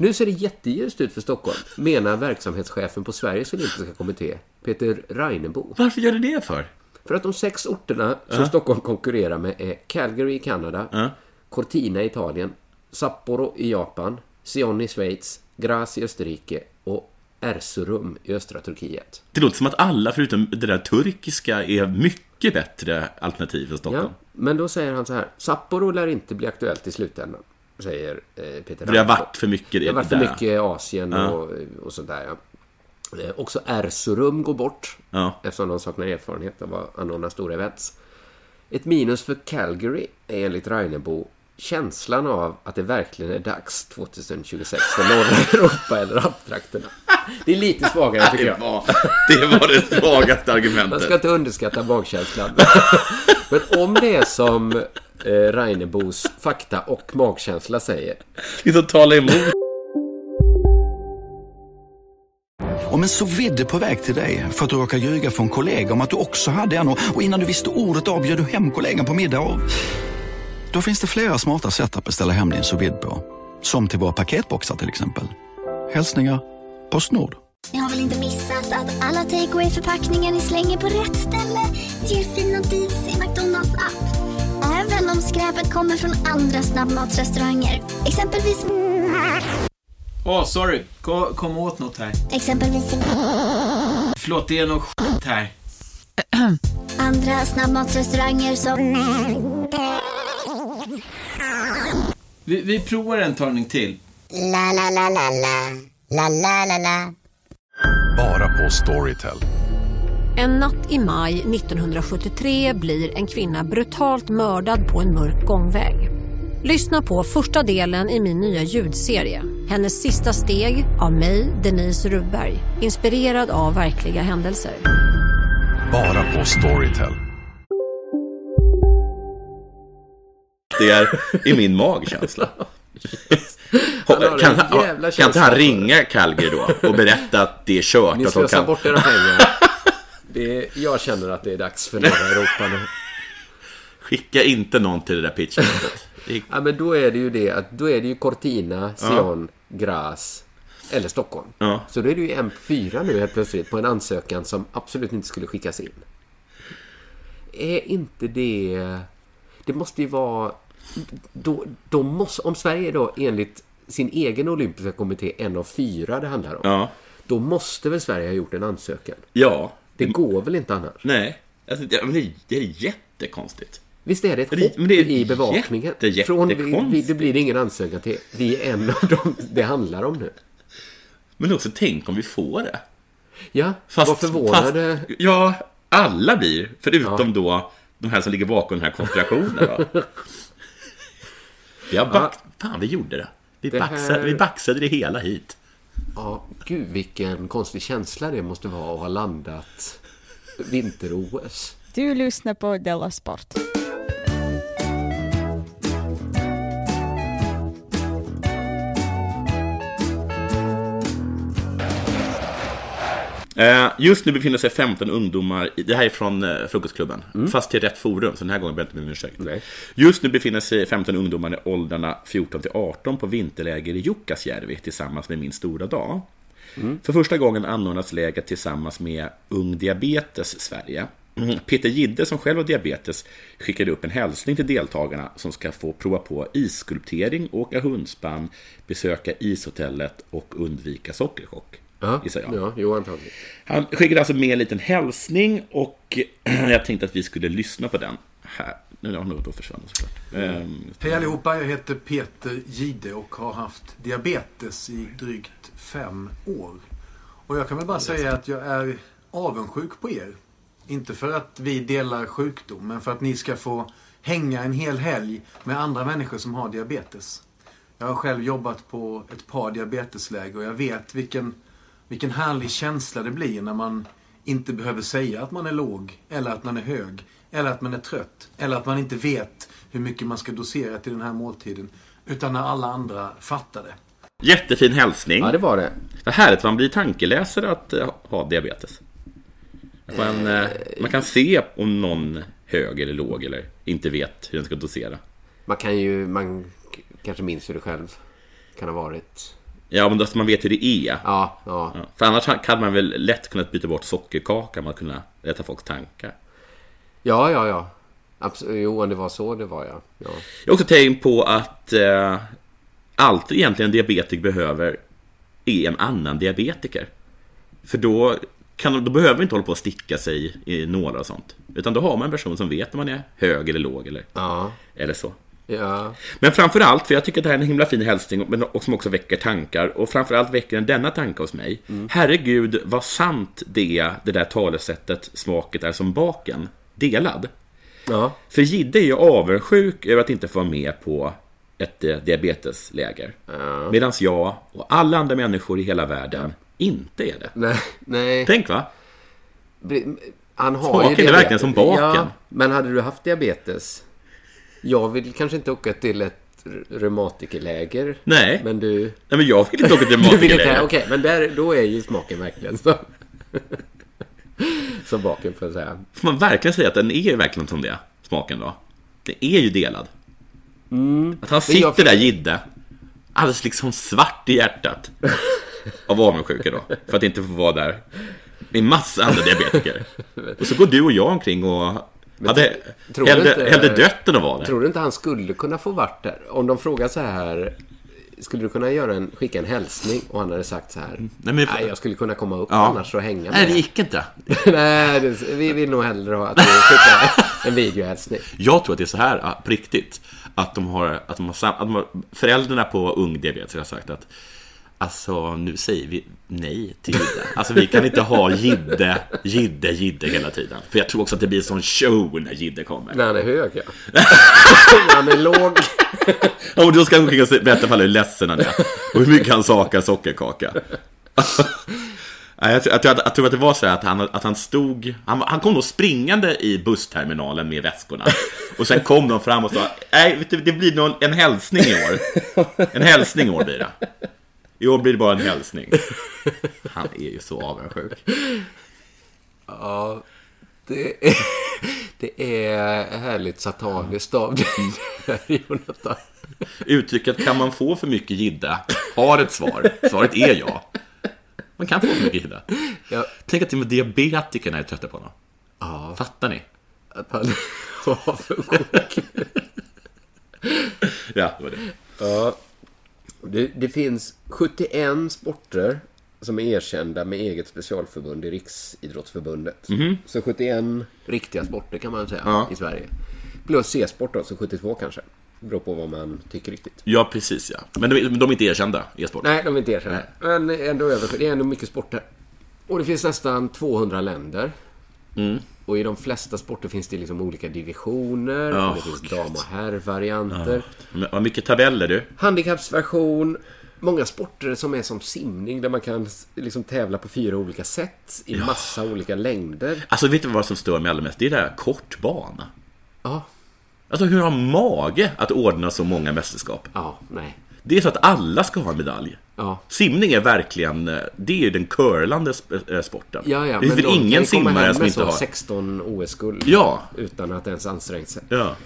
C: Nu ser det jätteljust ut för Stockholm, menar verksamhetschefen på Sveriges Olympiska Kommitté, Peter Reinebo.
D: Varför gör det det för?
C: För att de sex orterna som Stockholm konkurrerar med är Calgary i Kanada,
D: Ja.
C: Cortina i Italien, Sapporo i Japan, Sion i Schweiz, Graz i Österrike och Erzurum i östra Turkiet.
D: Det låter som att alla förutom det där turkiska är mycket bättre alternativ än Stockholm.
C: Ja, men då säger han så här, Sapporo lär inte bli aktuellt i slutändan, säger eh, Peter
D: För det har varit för mycket
C: Det har varit för mycket Asien
D: Ja.
C: och, och sånt där. Ja. Eh, Också Erzurum går bort
D: Ja.
C: eftersom de saknar erfarenhet av att anordna stora events. Ett minus för Calgary är enligt Reinebo känslan av att det verkligen är dags 2026 för norra Europa eller alptrakterna. Det är lite svagare tycker
D: Det
C: jag.
D: var, det var det svagaste
C: Man
D: argumentet.
C: ska inte underskatta magkänslan. Men om det är som eh, Reinebos fakta och magkänsla säger
D: Det är som talar emot.
E: Om en så vidde på väg till dig för att du råkar ljuga från kollega om att du också hade en och och innan du visste ordet av bjöd du hem kollegan på middag och... Då finns det flera smarta sätt att beställa hem din sous på. Som till våra paketboxar till exempel. Hälsningar Postnord.
F: Ni har väl inte missat att alla takeaway förpackningar ni slänger på rätt ställe ger fina deals i McDonalds app. Även om skräpet kommer från andra snabbmatsrestauranger. Exempelvis...
G: Åh, sorry. Kom, kom åt något här.
F: Exempelvis...
G: Förlåt, det är något skit här.
F: Andra snabbmatsrestauranger som...
G: Vi, vi provar en talning till.
F: La, la, la, la, la. La, la, la, la.
H: Bara på Storytel.
I: En natt i maj 1973 blir en kvinna brutalt mördad på en mörk gångväg. Lyssna på första delen i min nya ljudserie. Hennes sista steg av mig, Denise Rubberg. Inspirerad av verkliga händelser.
H: Bara på Storytel.
D: Ner i min magkänsla.
C: Han har
D: Kan,
C: en
D: han- kan inte han ringa Calgary då och berätta att det är kört?
C: Ni slösar
D: kan...
C: bort era pengar. Det är, jag känner att det är dags för norra Europa nu.
D: Skicka inte någon till det där pitchmötet. Är-
C: Ja, men då är det ju det att då är det ju Cortina, Sion, Graz eller Stockholm.
D: Ja.
C: Så då är det ju M4 nu helt plötsligt på en ansökan som absolut inte skulle skickas in. Är inte det... Det måste ju vara... Då, då måste, om Sverige är då enligt sin egen olympiska kommitté en av fyra det handlar om.
D: Ja.
C: Då måste väl Sverige ha gjort en ansökan?
D: Ja.
C: Det går väl inte annars?
D: Nej. Alltså, det, men det, det är jättekonstigt.
C: Visst är det ett
D: det-
C: hopp
D: det är
C: i bevakningen?
D: jätte-
C: Från vi, vi, det blir det ingen ansökan till vi är en av dem det handlar om nu.
D: Men också tänk om vi får det.
C: Ja,
D: Fast,
C: var förvånade.
D: Fast, ja, alla blir. Förutom då de här som ligger bakom den här konspirationen. Har back... Fan, vi gjorde det. Vi,
C: Det
D: baxade,
C: här-
D: vi baxade det hela hit.
C: Ja, gud vilken konstig känsla det måste vara att ha landat vinter-OS.
J: Du lyssnar på Della Sport.
D: Just nu befinner sig 15 ungdomar, det här är från eh, Frukostklubben, fast till rätt forum, så den här gången ber jag inte om ursäkt.
C: Nej.
D: Just nu befinner sig 15 ungdomar i åldrarna 14 till 18 på vinterläger i Jukkasjärvi tillsammans med Min stora dag. För första gången anordnas läget tillsammans med Ung Diabetes Sverige. Mm. Peter Gidde, som själv har diabetes, skickade upp en hälsning till deltagarna som ska få prova på isskulptering, åka hundspann, besöka ishotellet och undvika sockerchock.
C: Ja,
D: gissar jag.
C: ja jo antagligen.
D: Han skickade alltså med en liten hälsning och jag tänkte att vi skulle lyssna på den här. Nu har nog då försvunnit såklart. Ehm,
K: Hej allihopa, jag heter Peter Gide och har haft diabetes i drygt fem år. Och jag kan väl bara säga att jag är avundsjuk på er. Inte för att vi delar sjukdom, men för att ni ska få hänga en hel helg med andra människor som har diabetes. Jag har själv jobbat på ett par diabetesläger och jag vet vilken, vilken härlig känsla det blir när man inte behöver säga att man är låg, eller att man är hög, eller att man är trött, eller att man inte vet hur mycket man ska dosera till den här måltiden. Utan när alla andra fattar det.
D: jättefin hälsning.
C: Ja, det var det.
D: Vad härligt man blir tankeläsare att eh, ha diabetes. Att man, eh, man kan se om någon hög eller låg eller inte vet hur den ska dosera.
C: Man kan ju, man kanske minns hur det själv kan ha varit.
D: Ja, men då så man vet hur det är.
C: Ja, ja.
D: Ja, För annars kan man väl lätt kunnat byta bort sockerkaka, man kunna rätta folks tankar.
C: Ja, ja, ja. Absolut. Jo, det var så det var, ja. ja.
D: Jag har också tänkt på att eh, allt egentligen en diabetiker behöver är en annan diabetiker. För då, kan, då behöver man inte hålla på att sticka sig i nålar och sånt. Utan då har man en person som vet om man är hög eller låg eller,
C: Ja.
D: eller så.
C: Ja.
D: Men framför allt, för jag tycker att det här är en himla fin hälsning men- och som också väcker tankar. Och framför allt väcker den denna tanke hos mig. Herregud, vad sant det det där talesättet smaket är som baken, delad.
C: Ja.
D: För Gidde är ju avundsjuk över att inte få vara med på ett eh, diabetesläger.
C: Ja.
D: Medan jag och alla andra människor i hela världen inte är det.
C: Nej, nej.
D: Tänk va?
C: Han har
D: Smaken
C: ju
D: är verkligen som baken.
C: Ja, men hade du haft diabetes? Jag vill kanske inte åka till ett reumatikerläger.
D: Nej.
C: Men du...
D: Nej men jag vill inte åka till reumatikerläger.
C: okej, men där, då är ju smaken verkligen så. som baken får jag säga.
D: Får man verkligen säga att den är verkligen som det, smaken då? Den är ju delad. Att han
C: Men jag-
D: sitter där, Gidde, alldeles liksom svart i hjärtat. Av avundsjuka då, för att inte få vara där med massa andra diabetiker. Och så går du och jag omkring och hade
C: tror du
D: hellre,
C: inte-
D: hellre dött än att vara där.
C: Tror du inte han skulle kunna få vart där? Om de frågar så här. Skulle du kunna göra en, skicka en hälsning och han hade sagt så här. Nej,
D: Nej, men-
C: jag skulle kunna komma upp
D: Ja.
C: annars och hänga med.
D: Nej, det gick inte.
C: Nej, det, vi vill nog hellre ha att du skickar en videohälsning.
D: Jag tror att det är så här ah, på riktigt. Att de har, att de har, att de har föräldrarna på ung diabetes har sagt att Alltså nu säger vi nej till Jidde. Alltså vi kan inte ha Jidde, Jidde, Jidde hela tiden. För jag tror också att det blir en sån show när Jidde kommer.
C: När han är hög, ja. När han är låg.
D: Ja, och då ska han skicka och berätta för alla hur ledsen han är. Och hur mycket han sakar sockerkaka. Jag, tror- jag, tror att- jag tror att det var så att han, att han stod, han, han kom då springande i bussterminalen med väskorna. Och sen kom de fram och sa, nej, det blir någon, en hälsning i år. En hälsning i år blir det. I år blir det bara en hälsning. Han är ju så avundsjuk.
C: Ja, det är, det är härligt sataniskt av dig, Jonathan.
D: Uttrycket kan man få för mycket gidda har ett svar. Svaret är ja. Man kan få för mycket gidda.
C: Ja.
D: Tänk att till och med diabetikerna är trötta på honom.
C: Ja.
D: Fattar ni?
C: Att han var avundsjuk.
D: Ja, det var det.
C: Ja. Det, det finns 71 sporter som är erkända med eget specialförbund i Riksidrottsförbundet.
D: Mhm.
C: Så 71 riktiga sporter kan man säga
D: Ja.
C: i Sverige. Plus C-sport då, så 72 kanske. Det beror på vad man tycker riktigt.
D: Ja, precis ja. Men de, de är inte erkända e-sport.
C: Nej, de är inte erkända. Men ändå över, det är ändå mycket sporter. Och det finns nästan 200 länder.
D: Mm.
C: Och i de flesta sporter finns det liksom olika divisioner.
D: Ja,
C: och det finns dam och herrvarianter.
D: Men Vad mycket tabeller du.
C: Handikappsversion. Många sporter som är som simning där man kan liksom tävla på fyra olika sätt i massa olika längder.
D: Alltså vet du vad som stör mig allra mest? Det är det här kortbana.
C: Ja.
D: Alltså hur har mage att ordna så många mästerskap?
C: Ja, nej.
D: Det är så att alla ska ha en medalj.
C: Ja.
D: Simning är verkligen, eh, det är ju den curlande eh, sporten.
C: Ja, ja,
D: det finns väl ingen simmare som inte har.
C: 16 OS-guld.
D: Ja.
C: Utan att ens ansträngt sig.
D: Ja.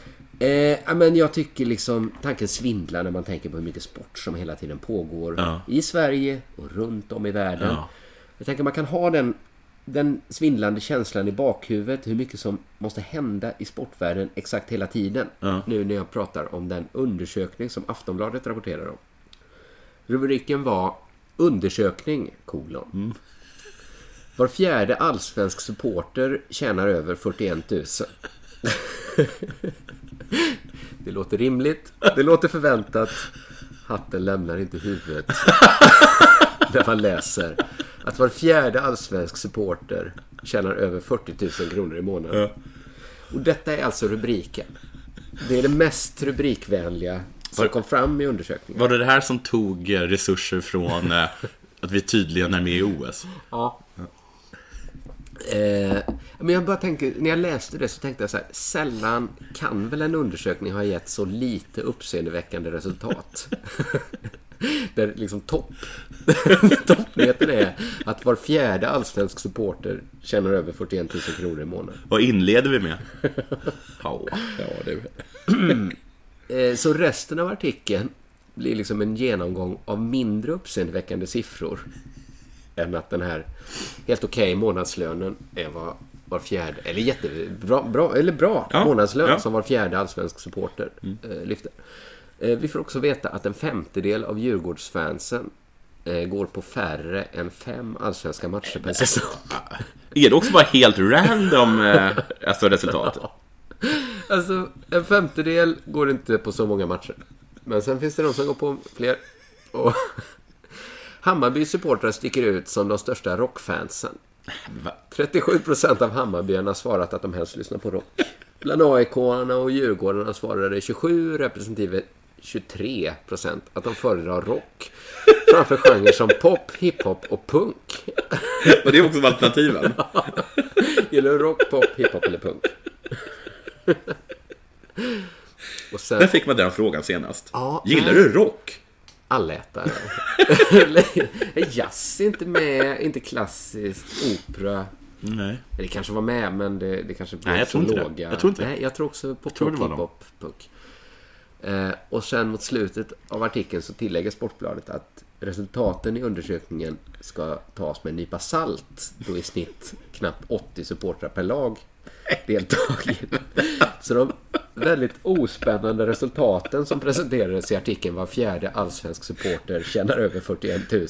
C: Eh, men jag tycker liksom tanken svindlar när man tänker på hur mycket sport som hela tiden pågår
D: Ja.
C: i Sverige och runt om i världen.
D: Ja.
C: Jag tänker man kan ha den, den svindlande känslan i bakhuvudet hur mycket som måste hända i sportvärlden exakt hela tiden.
D: Ja.
C: Nu när jag pratar om den undersökning som Aftonbladet rapporterar om. Rubriken var Undersökning, kolon.
D: Mm.
C: Var fjärde allsvensk supporter tjänar över 41 000. Det låter rimligt. Det låter förväntat. Hatten lämnar inte huvudet. När man läser att var fjärde allsvensk supporter tjänar över 40 000 kronor i månaden. Och detta är alltså rubriken. Det är det mest rubrikvänliga som kom fram i undersökningen.
D: Var det det här som tog eh, resurser från eh, att vi tydligen är med i OS?
C: Ja. Eh, men jag bara tänker, när jag läste det så tänkte jag så här, sällan kan väl en undersökning ha gett så lite uppseendeväckande resultat. Där liksom topp, toppnyheten är att var fjärde allsvensk supporter tjänar över 41 000 kronor i månaden.
D: Vad inleder vi med? Ja,
C: ja du. Eh, Så resten av artikeln blir liksom en genomgång av mindre uppseendeväckande siffror än att den här helt okej månadslönen är vad var fjärde, eller jättebra, bra, eller bra
D: Ja,
C: månadslön
D: ja.
C: som var fjärde allsvensk supporter eh, lyfter. Eh, vi får också veta att en femtedel av Djurgårdsfansen eh, går på färre än fem allsvenska matcher per säsong.
D: Är det också bara helt random eh, alltså resultat?
C: Alltså, en femtedel går inte på så många matcher. Men sen finns det de som går på fler. Och Hammarbys supportrar sticker ut som de största rockfansen. 37% av Hammarbyarna har svarat att de helst lyssnar på rock. Bland aik och Djurgårdarna svarade 27 respektive 23% att de föredrar rock framför genrer som pop, hiphop och punk.
D: Och det är också alternativen.
C: Gillar du rock, pop, hiphop eller punk? Och sen...
D: När fick man den frågan senast?
C: Ja,
D: Gillar
C: nej.
D: du rock?
C: Allätare. Jazz är inte med, inte klassiskt, opera.
D: Nej.
C: Det kanske var med, men det, det kanske blev
D: Nej, jag tror inte det.
C: låga.
D: Jag tror inte det.
C: Nej, jag tror också på
D: tror det var
C: hiphop, punk. Eh, och sen mot slutet av artikeln så tillägger Sportbladet att resultaten i undersökningen ska tas med en nypa salt då i snitt knappt 80 supportrar per lag deltagit. Så de väldigt ospännande resultaten som presenterades i artikeln var fjärde allsvensk supporter tjänar över 41 000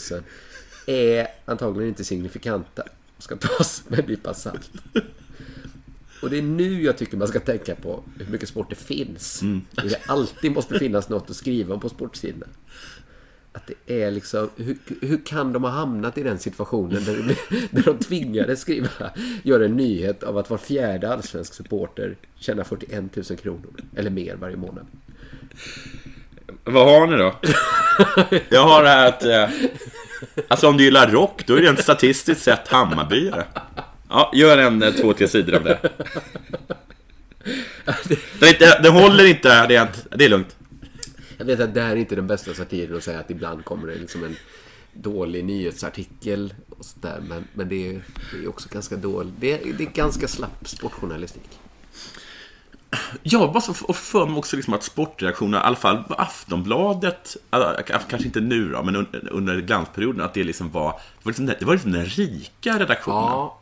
C: är antagligen inte signifikanta. Ska tas med nypa salt. Och det är nu jag tycker man ska tänka på hur mycket sport det finns. Hur det alltid måste finnas något att skriva om på sportsidorna. Att det är liksom, hur, hur kan de ha hamnat i den situationen där, där de tvingades skriva, göra en nyhet av att var fjärde allsvensk supporter tjänar 41 000 kronor eller mer varje månad.
D: Vad har ni då? Jag har det här att... Eh, Alltså om du gillar rock, då är det en statistiskt sett Hammarbyare. Ja, gör en eh, två, tre sidor om det. Den, är inte, den håller inte, det är, det är lugnt.
C: Jag vet att det här är inte den bästa satiren att säga att ibland kommer det liksom en dålig nyhetsartikel och sådär. Men, men det, är, det är också ganska dåligt. Det är, det är ganska slapp sportjournalistik.
D: Ja, bara så och för mig också liksom att sportreaktioner, i alla fall Aftonbladet, alltså, kanske inte nu då, men under, glansperioden, att det liksom var, det var liksom, det var liksom den rika redaktionen.
C: Ja.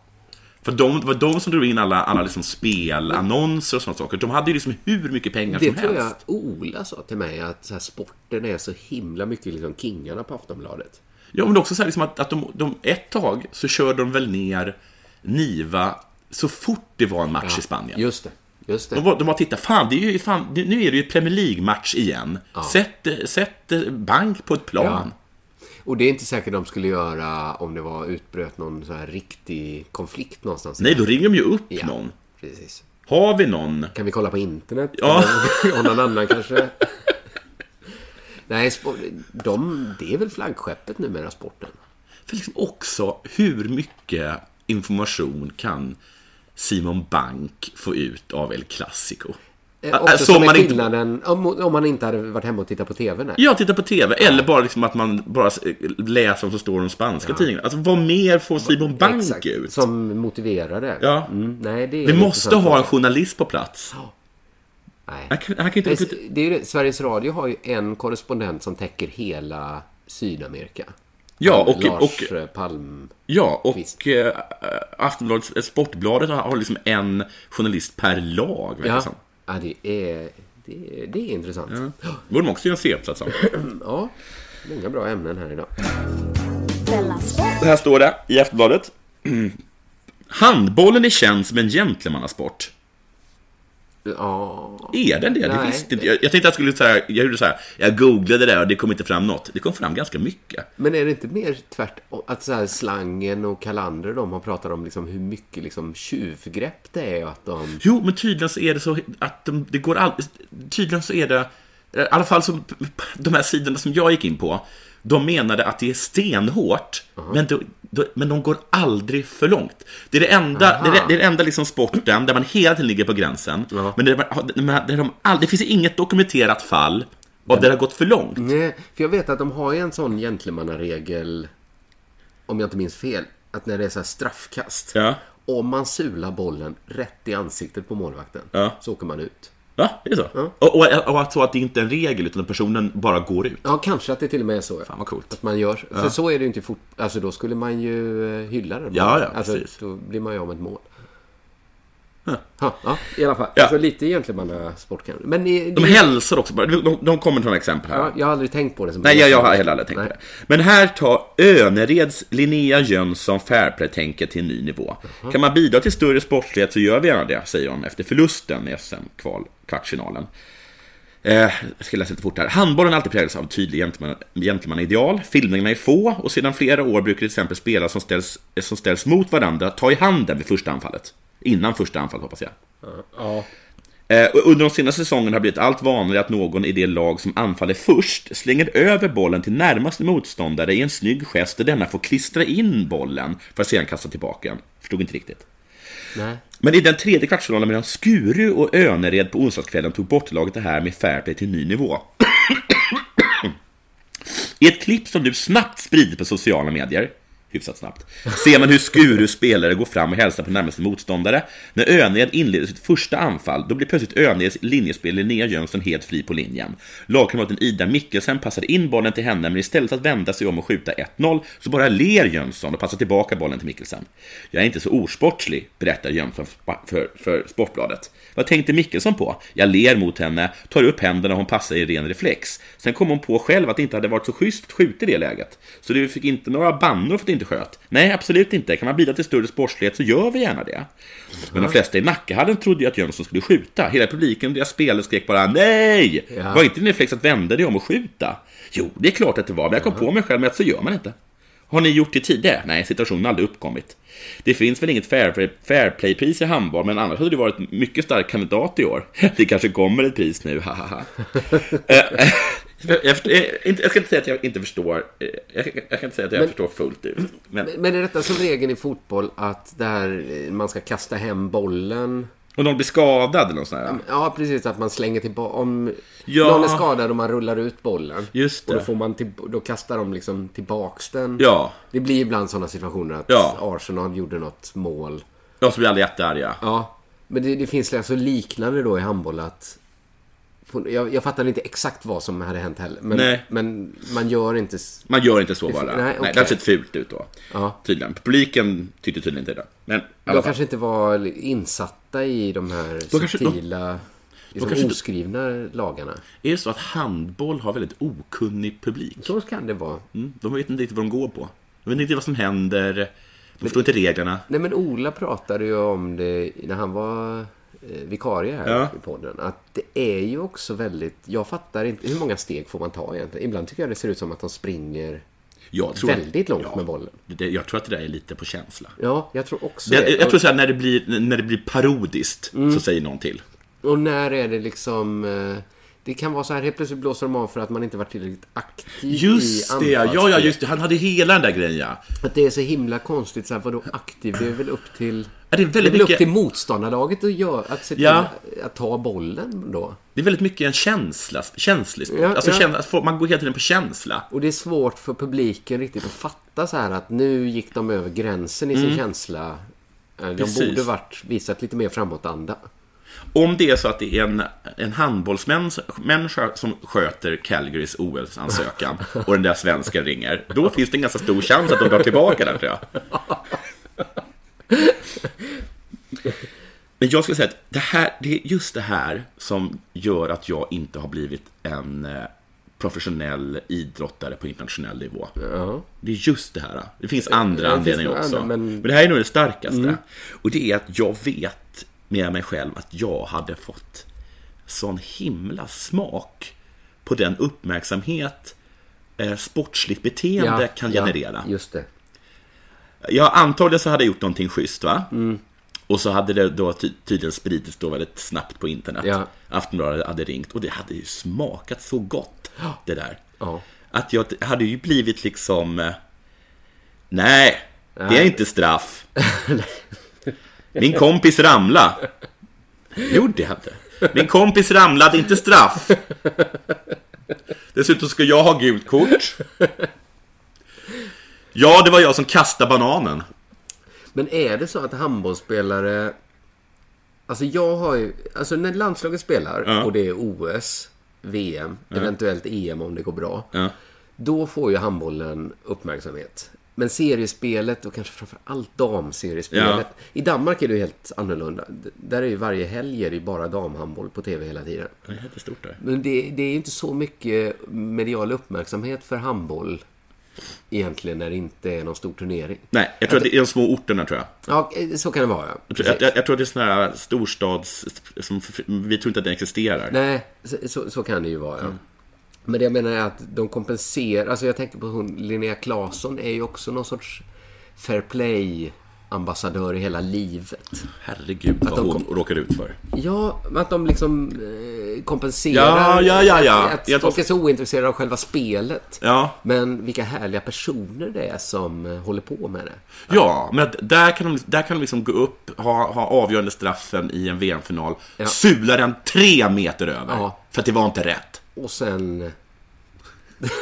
D: För de, det var de som drog in alla, alla liksom spelannonser och sådana saker. De hade ju liksom hur mycket pengar
C: Det
D: som
C: tror
D: helst.
C: jag Ola sa till mig, att så här, sporten är så himla mycket liksom kingarna på Aftonbladet.
D: Ja, men det är också så här liksom att, att de, de, ett tag så körde de väl ner Niva så fort det var en match i Spanien.
C: Just det. Just det.
D: De bara, de bara tittade, fan, det är ju, fan det, nu är det ju Premier League-match igen. Sätt, eh, sätt eh, bank på ett plan.
C: Och det är inte säkert de skulle göra om det var utbröt någon så här riktig konflikt någonstans.
D: Nej, då ringer de ju upp
C: Ja.
D: någon.
C: Precis.
D: Har vi någon?
C: Kan vi kolla på internet?
D: Ja.
C: Eller någon annan kanske? Nej, de, det är väl flaggskeppet numera, sporten.
D: För liksom också, hur mycket information kan Simon Bank få ut av El Clasico?
C: Eh,
D: Ä-
C: Också
D: så
C: som är
D: man inte-
C: skillnaden om, om man inte hade varit hemma och tittat på TV. Nej.
D: Ja, titta på TV. Eller bara liksom att man bara läser vad som står i de spanska tidningarna. Alltså, vad mer får Simon Bank
C: Exakt,
D: ut?
C: Som motiverar det.
D: Ja.
C: Mm, nej, det är
D: Vi måste ha en journalist på plats.
C: Nej.
D: Han kan, han kan inte...
C: Nej, det är det. Sveriges Radio har ju en korrespondent som täcker hela Sydamerika.
D: Ja, och-
C: Lars
D: och-
C: eh, Palm.
D: Ja, och eh, Aftonbladet, Sportbladet har liksom en journalist per lag. verkar
C: Ja.
D: som.
C: Ja, det är, det är, det är intressant.
D: Ja. borde de också göra en C-uppsats.
C: Ja, många bra ämnen här idag.
D: Det här står det i Aftonbladet. Handbollen är känd som en gentlemannasport.
C: Ja.
D: Är den det? det
C: Nej.
D: visste inte. Jag, jag tänkte att jag skulle säga, jag gjorde så här, jag googlade det och det kom inte fram något. Det kom fram ganska mycket.
C: Men är det inte mer tvärtom? Att så här, slangen och Kalander de har pratat om liksom hur mycket liksom tjuvgrepp det är och att de...
D: Jo, men tydligen så är det så att de, det går all, Tydligen så är det, i alla fall som de här sidorna som jag gick in på, de menade att det är stenhårt, men, de, de, men de går aldrig för långt. Det är det enda,
C: Aha.
D: det är, det- är den enda liksom sporten där man hela tiden ligger på gränsen, men det, där de all, det finns inget dokumenterat fall av där det har gått för långt.
C: Nej, för jag vet att de har ju en sån gentlemannaregel, om jag inte minns fel, att när det är så straffkast,
D: Ja.
C: om man sular bollen rätt i ansiktet på målvakten,
D: Ja.
C: så åker man ut.
D: Ja, det är så. Och, och, och att, så att det inte är en regel, utan personen bara går ut.
C: Ja, kanske att det till och med är så. Ja.
D: Fan vad coolt.
C: Att man gör.
D: Ja.
C: För så är det ju inte i fot... Alltså då skulle man ju eh, hylla det.
D: Ja, ja,
C: alltså,
D: precis.
C: Då blir man ju av med ett mål. Ja, i alla fall.
D: Ja.
C: Alltså lite gentlemannasport kanske. Men i,
D: De hälsar också bara. De, de kommer till några exempel här.
C: Ja, jag har aldrig tänkt på det som
D: Nej, jag, jag har heller aldrig tänkt
C: Nej.
D: på det. Men här tar Önereds Linnea Jönsson Fairplay-tänket till en ny nivå. Kan man bidra till större sportslighet så gör vi gärna det, säger hon efter förlusten i SM-kval, kvartsfinalen. Eh, jag ska läsa lite fort här. Handbollen har alltid präglats av tydlig gentleman- gentlemannaideal. Filmningarna är få och sedan flera år brukar till exempel spelare som ställs, som ställs mot varandra ta i handen vid första anfallet. Innan första anfallet hoppas jag.
C: Ja.
D: Eh, under de senaste säsongerna har det blivit allt vanligare att någon i det lag som anfaller först slänger över bollen till närmaste motståndare i en snygg gest där denna får klistra in bollen för att sedan kasta tillbaka den. Förstod inte riktigt.
C: Nej.
D: Men i den tredje kvartsfinalen mellan Skuru och Önered på onsdagskvällen tog bortlaget det här med fairplay till ny nivå. I ett klipp som nu snabbt sprids på sociala medier, hyfsat snabbt, ser man hur Skurus spelare går fram och hälsar på närmaste motståndare. När Öned inleder sitt första anfall, då blir plötsligt Öneds linjespelare Linnea Jönsson helt fri på linjen. Lagkamraten Ida Mikkelsen passade in bollen till henne, men istället för att vända sig om och skjuta 1-0, så bara ler Jönsson och passar tillbaka bollen till Mikkelsen. Jag är inte så osportslig, berättar Jönsson för, för, Sportbladet. Vad tänkte Mickelson på? Jag ler mot henne, tar upp händerna och hon passar i ren reflex. Sen kom hon på själv att det inte hade varit så schysst att skjuta i det läget. Så du fick inte några bannor för att inte inte sköt. Nej, absolut inte. Kan man bidra till större sportslighet så gör vi gärna det. Men de flesta i Nackahallen trodde ju att Jönsson skulle skjuta. Hela publiken och deras spelare skrek bara nej!
C: Ja.
D: Var inte din reflex att vända dig om och skjuta? Jo, det är klart att det var, men jag kom på mig själv med att så gör man inte. Har ni gjort det tidigare? Nej, situationen har aldrig uppkommit. Det finns väl inget fair- fairplay-pris i handboll, men annars hade det varit mycket stark kandidat i år. Det kanske kommer ett pris nu, hahaha. Eh, eh, jag, förstår- jag ska inte säga att jag inte förstår. eh, Jag, jag kan inte säga att jag
C: Men-
D: förstår fullt ut. Men,
C: Men, är detta som regeln i fotboll att där eh, man ska kasta hem bollen?
D: Och någon blir skadad eller något sånt.
C: Ja, precis. Att man slänger tillbaka. Om
D: Ja.
C: någon är skadad och man rullar ut bollen.
D: Just
C: Och då,
D: det.
C: får man till, då kastar de liksom tillbaks den.
D: Ja.
C: Det blir ibland sådana situationer att
D: Ja.
C: Arsenal gjorde något mål.
D: Jag så blir alla jättearga.
C: Ja. Men det, det finns alltså liknande då i handboll att... Jag, jag fattar inte exakt vad som hade hänt heller. Men,
D: Nej.
C: men man gör inte...
D: Man gör inte så bara.
C: nej, okej.
D: det har sett fult ut då.
C: Ja.
D: Tydligen. Publiken tyckte tydligen inte det. Men
C: De
D: fall.
C: kanske inte var insatta i de här
D: kanske- de-
C: subtila, liksom
D: kanske inte-
C: oskrivna lagarna.
D: Är det så att handboll har väldigt okunnig publik?
C: Så kan det vara.
D: Mm, de vet inte riktigt vad de går på. De vet inte vad som händer. De förstår inte reglerna.
C: Nej men Ola pratade ju om det när han var vikarie här
D: Ja.
C: i podden. Att det är ju också väldigt... Jag fattar inte... Hur många steg får man ta egentligen? Ibland tycker jag det ser ut som att de springer väldigt långt med bollen.
D: det, jag tror att det där är lite på känsla.
C: Ja, jag tror också
D: Det,
C: det.
D: jag tror så här, när det blir, när det blir parodiskt
C: Mm.
D: så säger någon till.
C: Och när är det liksom... eh, Det kan vara så här, helt plötsligt blåser de av för att man inte varit tillräckligt aktiv
D: Just det, ja, ja, just det. Han hade hela den där grejen, ja.
C: Att det är så himla konstigt. Så här, vadå aktiv? Det är väl upp till...
D: Ja, det är väldigt
C: väl
D: mycket-
C: upp till motståndarlaget att, göra, att se till
D: Ja.
C: att ta bollen då.
D: Det är väldigt mycket en känsla, känslig sport.
C: Ja,
D: alltså,
C: ja.
D: känsla- man går hela tiden på känsla.
C: Och det är svårt för publiken riktigt att fatta så här att nu gick de över gränsen i sin
D: Mm.
C: känsla. Eh, De
D: Precis.
C: borde varit visat lite mer framåtanda.
D: Om det är så att det är en, en handbollsmänniska som sköter Calgarys OS-ansökan och den där svensken ringer, då finns det en ganska stor chans att de drar tillbaka den, tror jag. Men jag skulle säga att det, här, det är just det här som gör att jag inte har blivit en eh, professionell idrottare på internationell nivå. Det är just det här. Det finns andra
C: det
D: anledningar också.
C: andra,
D: men...
C: men-
D: det här är nog det starkaste.
C: Mm.
D: Och det är att jag vet med mig själv att jag hade fått sån himla smak på den uppmärksamhet eh, sportsligt beteende kan generera.
C: Ja, just det.
D: Jag antagligen så hade jag gjort någonting schysst va?
C: Mm.
D: Och så hade det då ty- tydligen spridits då väldigt snabbt på internet.
C: Ja.
D: Aftonbladet hade ringt och det hade ju smakat så gott det där.
C: Ja.
D: Att jag hade ju blivit liksom eh, Nej, det är inte straff. Min kompis ramla. Jo, det hade. Min kompis ramlade, inte straff. Dessutom ska jag ha gult kort. Ja, det var jag som kastade bananen.
C: Men är det så att handbollsspelare... Alltså jag har ju... Alltså när landslaget spelar
D: Ja.
C: och det är OS, VM,
D: Ja.
C: eventuellt EM om det går bra.
D: Ja.
C: Då får ju handbollen uppmärksamhet. Men seriespelet och kanske framför allt damseriespelet.
D: Ja.
C: I Danmark är det ju helt annorlunda. Där är ju varje helg är det bara damhandboll på tv hela tiden.
D: Det är jättestort där.
C: Men det, det är ju inte så mycket medial uppmärksamhet för handboll egentligen när det inte är någon stor turnering.
D: Nej, jag tror att det är de små orterna tror jag.
C: Ja, eh, så kan det vara. ja.
D: Jag tror, jag, jag tror att det är sådana här storstads... Som, vi tror inte att den existerar.
C: Nej, så, så, så kan det ju vara. Ja.
D: Mm.
C: Men det jag menar är att de kompenserar. Alltså jag tänker på hon, Linnea Claesson är ju också någon sorts fair play ambassadör i hela livet.
D: Herregud
C: Att
D: vad
C: de
D: hon råkar ut för.
C: Ja, att de liksom eh, kompenserar.
D: Ja, ja, ja, ja.
C: Att
D: Jag
C: folk är så ointresserade av själva spelet.
D: Ja.
C: Men vilka härliga personer det är som eh, håller på med det.
D: Ja, men att där kan de, där kan de liksom gå upp, ha, ha avgörande straffen i en VM-final,
C: Ja.
D: sula den tre meter över.
C: Ja.
D: För att det var inte rätt.
C: Och sen...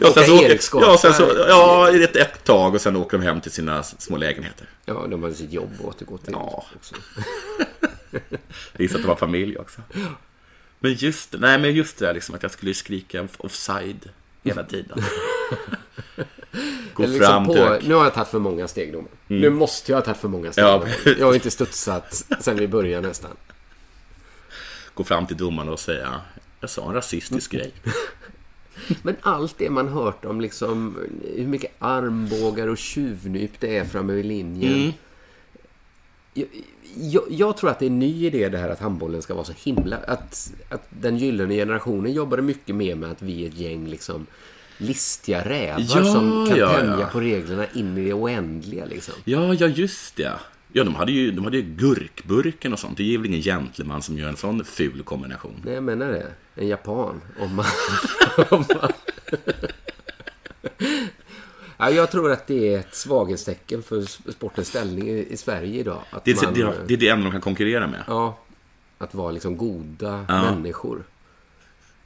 D: Ja, sen så, åker, ja, sen så, ja, ett, ett tag och sen åker de hem till sina små lägenheter.
C: Ja, de har sitt jobb att återgå till.
D: Ja.
C: Också.
D: Gissar att de har familj också. Men just, nej, men just det där liksom att jag skulle skrika offside hela tiden. Gå
C: liksom
D: fram
C: på,
D: till...
C: Nu har jag tagit för många steg domaren.
D: Mm.
C: Nu måste jag ha tagit för många steg.
D: Ja.
C: Jag har inte studsat sen vi började nästan.
D: Gå fram till domaren och säga jag sa en rasistisk grej.
C: Men allt det man hört om liksom hur mycket armbågar och tjuvnyp det är framme vid linjen.
D: Mm.
C: Jag, jag, jag tror att det är en ny idé det här att handbollen ska vara så himla... Att, att den gyllene generationen jobbade mycket mer med att vi är ett gäng liksom listiga rävar
D: Ja,
C: som kan
D: ja,
C: tänja
D: ja.
C: på reglerna in i det oändliga. Liksom.
D: Ja, ja, just det. Ja, de hade ju, de hade ju gurkburken och sånt. Det är väl ingen gentleman som gör en sån ful kombination.
C: Nej, jag menar det. En japan. Om man... om man... ja, jag tror att det är ett svaghetstecken för sportens ställning i, Sverige idag. Att
D: Det är,
C: man,
D: det, det är det enda de kan konkurrera med.
C: Ja, att vara liksom goda
D: Ja.
C: människor.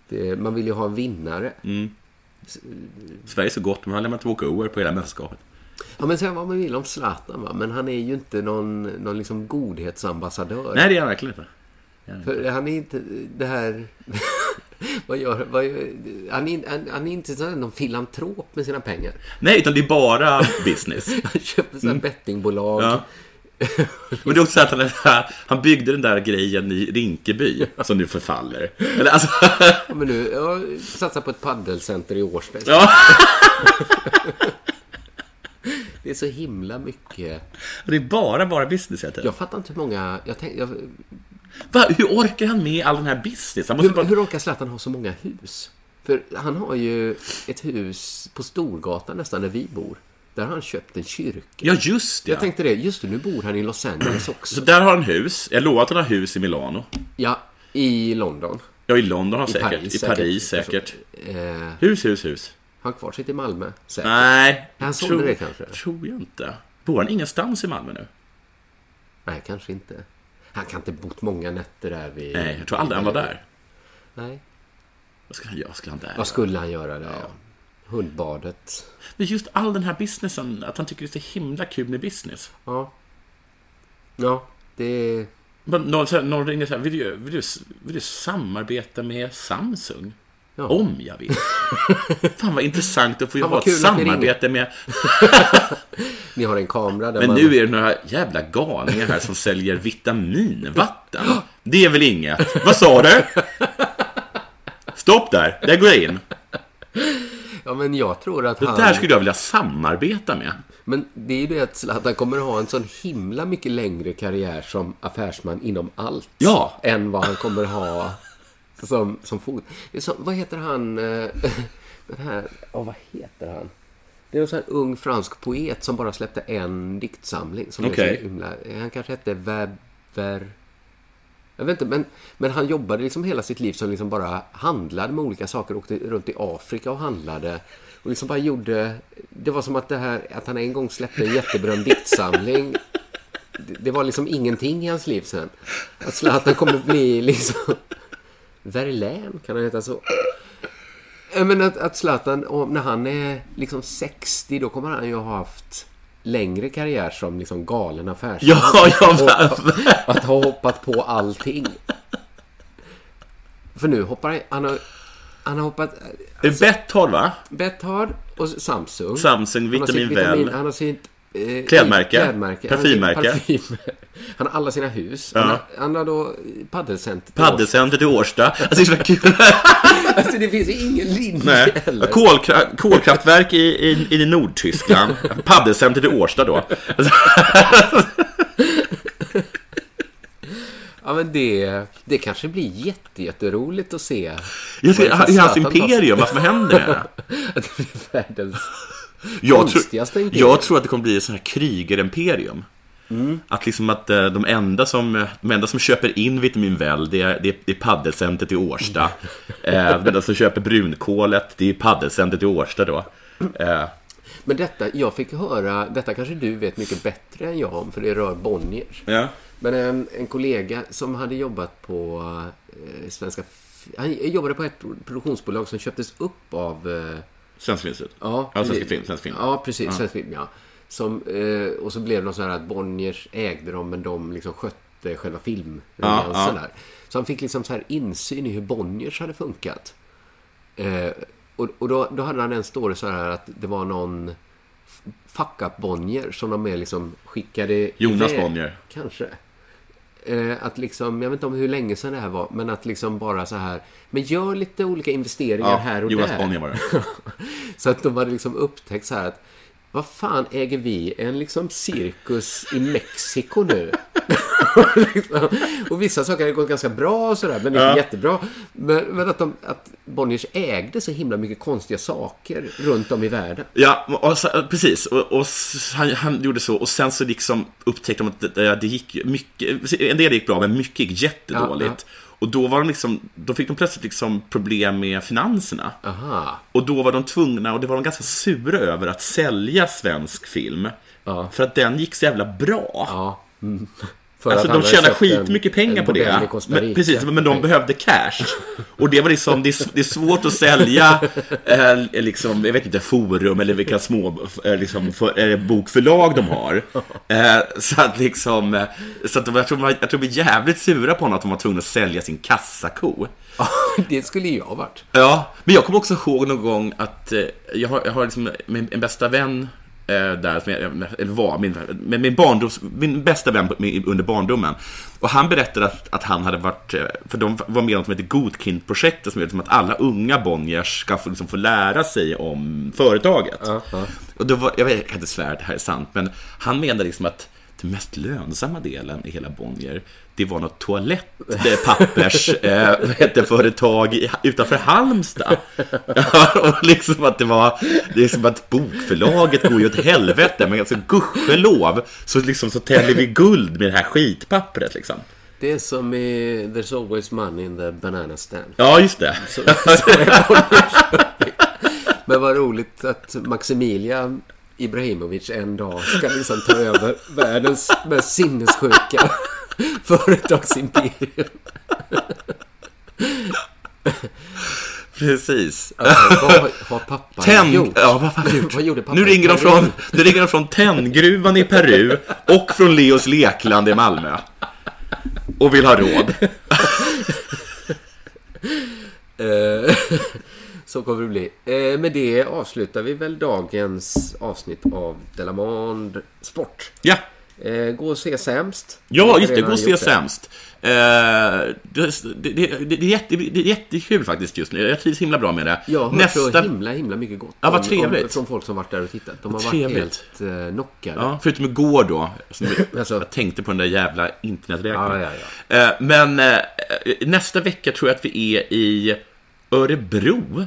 C: Det, man vill ju ha en vinnare.
D: Mm. Sverige är så gott, man har lämnat walkover på hela mästerskapet.
C: Ja, men säga vad man vill om Zlatan, va? men han är ju inte någon, någon liksom godhetsambassadör.
D: Nej, det är han verkligen inte.
C: För han är inte det här... vad gör, vad gör, han, är, han, han är inte någon filantrop med sina pengar.
D: Nej, utan det är bara business.
C: Han köper sådana bettingbolag.
D: Ja. Men det är också så att han, han byggde den där grejen i Rinkeby som nu förfaller. Eller, alltså,
C: Ja, men nu, jag satsar på ett paddelcenter i Årsberg.
D: Ja.
C: Det är så himla mycket.
D: det är bara, bara business heter det.
C: Jag fattar inte hur många... Jag tänk, jag,
D: Va, hur orkar han med all den här business? Han måste
C: hur,
D: bara...
C: hur orkar Zlatan ha så många hus? För han har ju ett hus på Storgatan nästan där vi bor. Där har han köpt en kyrka.
D: Ja, just det.
C: Jag tänkte det, just det, nu bor han i Los Angeles också.
D: Så där har han hus. Jag lovar att han har hus i Milano.
C: Ja, i London.
D: Ja, i London har
C: I
D: säkert.
C: Paris
D: I Paris säkert.
C: säkert. Eh,
D: Hus, hus, hus.
C: Har han kvar sitt i Malmö? Säkert.
D: Nej.
C: Han sålde
D: tror-
C: det kanske?
D: Tror jag inte. Bor han ingenstans i Malmö nu?
C: Nej, kanske inte. Han kan inte bott många nätter där vid...
D: Nej, jag tror aldrig han var där.
C: Nej.
D: Vad skulle han göra? Skulle han där?
C: Vad skulle han göra där? Ja. Hundbadet.
D: Men just all den här businessen, att han tycker det är så himla kul med business.
C: Ja. Ja, det...
D: Men Någon, någon ringer så här, vill du, vill, du, vill du samarbeta med Samsung? Om jag vill. Fan vad intressant att få ha ett
C: att
D: samarbete med...
C: Ni har en kamera där
D: Men
C: man...
D: nu är det några jävla galningar här som säljer vitaminvatten. Det är väl inget? Vad sa du? Stopp där, där går jag in.
C: Ja, men jag tror att
D: Det
C: han...
D: där skulle jag vilja samarbeta med.
C: Men det är ju det att Zlatan kommer ha en sån himla mycket längre karriär som affärsman inom allt.
D: Ja.
C: Än vad han kommer ha som, som fot. Som, vad heter han? eh, Den här... Ja, vad heter han? Det är en sån här ung fransk poet som bara släppte en diktsamling. Som så himla, han kanske hette Weber... Jag vet inte, men, men han jobbade liksom hela sitt liv som liksom bara handlade med olika saker. Åkte runt i Afrika och handlade. Och liksom bara gjorde... Det var som att, det här, att han en gång släppte en jätteberömd diktsamling. Det, det var liksom ingenting i hans liv sen. Att Zlatan kommer bli liksom... Verlaine, kan han heta så? Menar att, att Zlatan, när han är liksom 60, då kommer han ju ha haft längre karriär som liksom galen affärsman.
D: Ja, ja,
C: att ha hoppat på allting. För nu hoppar han... Han har, han har hoppat...
D: Är Betthard va?
C: Betthard och Samsung.
D: Samsung,
C: Han har sitt
D: Vitamin Well.
C: Han har sitt... Eh,
D: Klädmärke.
C: klädmärke. Han
D: Parfymmärke.
C: parfym. Han har alla sina hus.
D: Ja.
C: Han, har, han har då paddelcenter.
D: Paddelcentret i Årsta. Alltså, det är så kul.
C: Alltså det finns ju ingen linje
D: Nej.
C: heller.
D: Kolkra- kolkraftverk i, i, i Nordtyskland. Paddelcentret i Årsta då.
C: Ja men det, det kanske blir jätte, jätteroligt att se.
D: Ser,
C: vad
D: i hans imperium, vad som händer där.
C: Att det blir världens
D: Jag
C: imperium.
D: jag tror att det kommer bli ett sånt här krigar-imperium. Att liksom att eh, de enda som, de enda som köper in vitamin Well, det är, det är, det är paddelcentret i Årsta. Eh, de enda som köper brunkolet, det är paddelcentret i Årsta då. Eh,
C: Men detta, jag fick höra, detta kanske du vet mycket bättre än jag om, för det rör Bonniers.
D: ja.
C: Men en, en kollega som hade jobbat på eh, Svenska... Han jobbade på ett pro- produktionsbolag som köptes upp av... Eh,
D: Svensk Filminstitut.
C: ja,
D: Ja,
C: precis.
D: Film. Svensk film.
C: Ja, precis.
D: Ja.
C: Svensk film, ja. Som, eh, och så blev det så här att Bonniers ägde dem, men de liksom skötte själva filmruljangsen
D: Ja, ja.
C: där. Så han fick liksom så här insyn i hur Bonniers hade funkat. Eh, och och då, då hade han en story så här att det var någon f- fuck up Bonnier som de med liksom skickade
D: Jonas
C: iväg.
D: Bonnier.
C: Kanske. Eh, att liksom, jag vet inte om hur länge sedan det här var, men att liksom bara så här, men gör lite olika investeringar
D: Ja,
C: här och
D: Jonas
C: där.
D: Bonnier var det.
C: så att de hade liksom upptäckt så här att vad fan äger vi en liksom cirkus i Mexiko nu? liksom. Och vissa saker hade gått ganska bra och sådär, men inte
D: Ja.
C: jättebra. Men, men att, de, att Bonniers ägde så himla mycket konstiga saker runt om i världen.
D: Ja, och, precis. Och, och han, han gjorde så. Och sen så liksom upptäckte de att det, det gick mycket, en del gick bra, men mycket gick jättedåligt.
C: Ja,
D: Och då, var de liksom, då fick de plötsligt liksom problem med finanserna.
C: Aha.
D: Och då var de tvungna, och det var de ganska sura över, att sälja svensk film. För att den gick så jävla bra.
C: Ja. Mm.
D: Alltså de tjänar skitmycket
C: en-
D: pengar
C: en
D: på det. Men, precis, men de behövde cash. Och det var liksom, det är, det är svårt att sälja eh, liksom, jag vet inte, forum eller vilka små eh, liksom, för, eh, bokförlag de har. Eh, så att liksom, eh, så att de, jag, tror, de var- jag tror de var jävligt sura på honom att de var tvungna att sälja sin kassako.
C: det skulle ju jag ha varit.
D: Ja, men jag kommer också ihåg någon gång att eh, jag har, jag har liksom min, en bästa vän där, som jag, eller var, min, min, barndoms, min bästa vän under barndomen. Och han berättade att, att han hade varit, eh, för de var med om något som heter Godkind-projektet, som är liksom att alla unga Bonniers ska få, liksom, få lära sig om företaget. Och då var, jag, vet, jag kan inte svära att det här är sant, men han menade liksom att den mest lönsamma delen i hela Bonnier, det var något toalettpappers eh, utanför Halmstad. Ja, och liksom att det var, som att bokförlaget går ju åt helvete, men alltså gudskelov så, liksom, så täller vi guld med det här skitpappret liksom.
C: Det är som i There's always money in the banana stand.
D: Ja, just det.
C: Så, så. Men vad roligt att Maximilia Ibrahimovic en dag ska liksom ta över världens mest sinnessjuka företagsimperium.
D: Precis.
C: Ja, vad har pappa
D: Tenn-
C: gjort?
D: Ja, vad, har gjort?
C: Vad gjorde pappa
D: nu ringer de från, nu ringer de från Tenngruvan i Peru och från Leos Lekland i Malmö. Och vill ha råd.
C: Eh, Så kommer det bli. Eh, Med det avslutar vi väl dagens avsnitt av Delamond Sport.
D: Ja.
C: Eh, Gå och se sämst.
D: Ja, just det. Gå och se sämst. Eh, det, är jättekul faktiskt just nu. Jag trivs himla bra med det.
C: Jag har hört så himla, himla mycket gott.
D: Ja, vad trevligt.
C: Om, från folk som varit där och tittat. De har varit helt eh, knockade.
D: Ja, förutom igår då.
C: Alltså-
D: jag tänkte på den där jävla interneträkningen. Eh, Men nästa vecka tror jag att vi är i Örebro.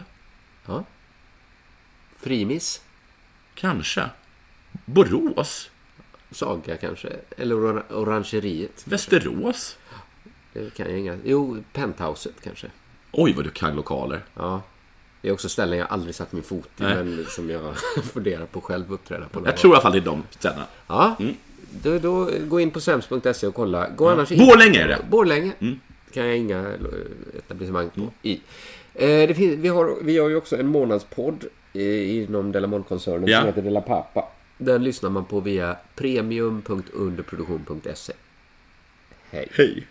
C: Ja. Frimis.
D: Kanske. Borås.
C: Saga kanske. Eller or Orangeriet.
D: Västerås.
C: Det kan jag inga. Jo, Penthouset kanske.
D: Oj, vad du kan lokaler.
C: Ja. Det är också ställen jag aldrig satt min fot i,
D: Nej.
C: men som jag funderar på själv uppträda på.
D: Jag tror i alla fall det är de ställena.
C: Ja, då, då gå in på sems.se och kolla. Gå annars in.
D: Borlänge är det.
C: Borlänge.
D: Mm.
C: kan jag inga eh, etablissemang på i. Eh, finns, vi, har, vi har ju också en månadspodd eh, inom Delamont-koncernen
D: Ja.
C: som heter Della Pappa. Den lyssnar man på via premium.underproduktion.se. Hej.
D: Hej.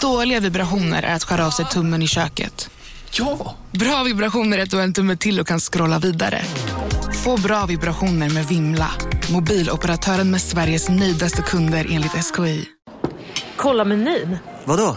L: Dåliga vibrationer är att skära av sig tummen i köket.
B: Ja!
L: Bra vibrationer är att du har en tumme till och kan scrolla vidare. Få bra vibrationer med Vimla. Mobiloperatören med Sveriges nöjdaste kunder enligt SKI.
M: Kolla menyn.
N: Vadå?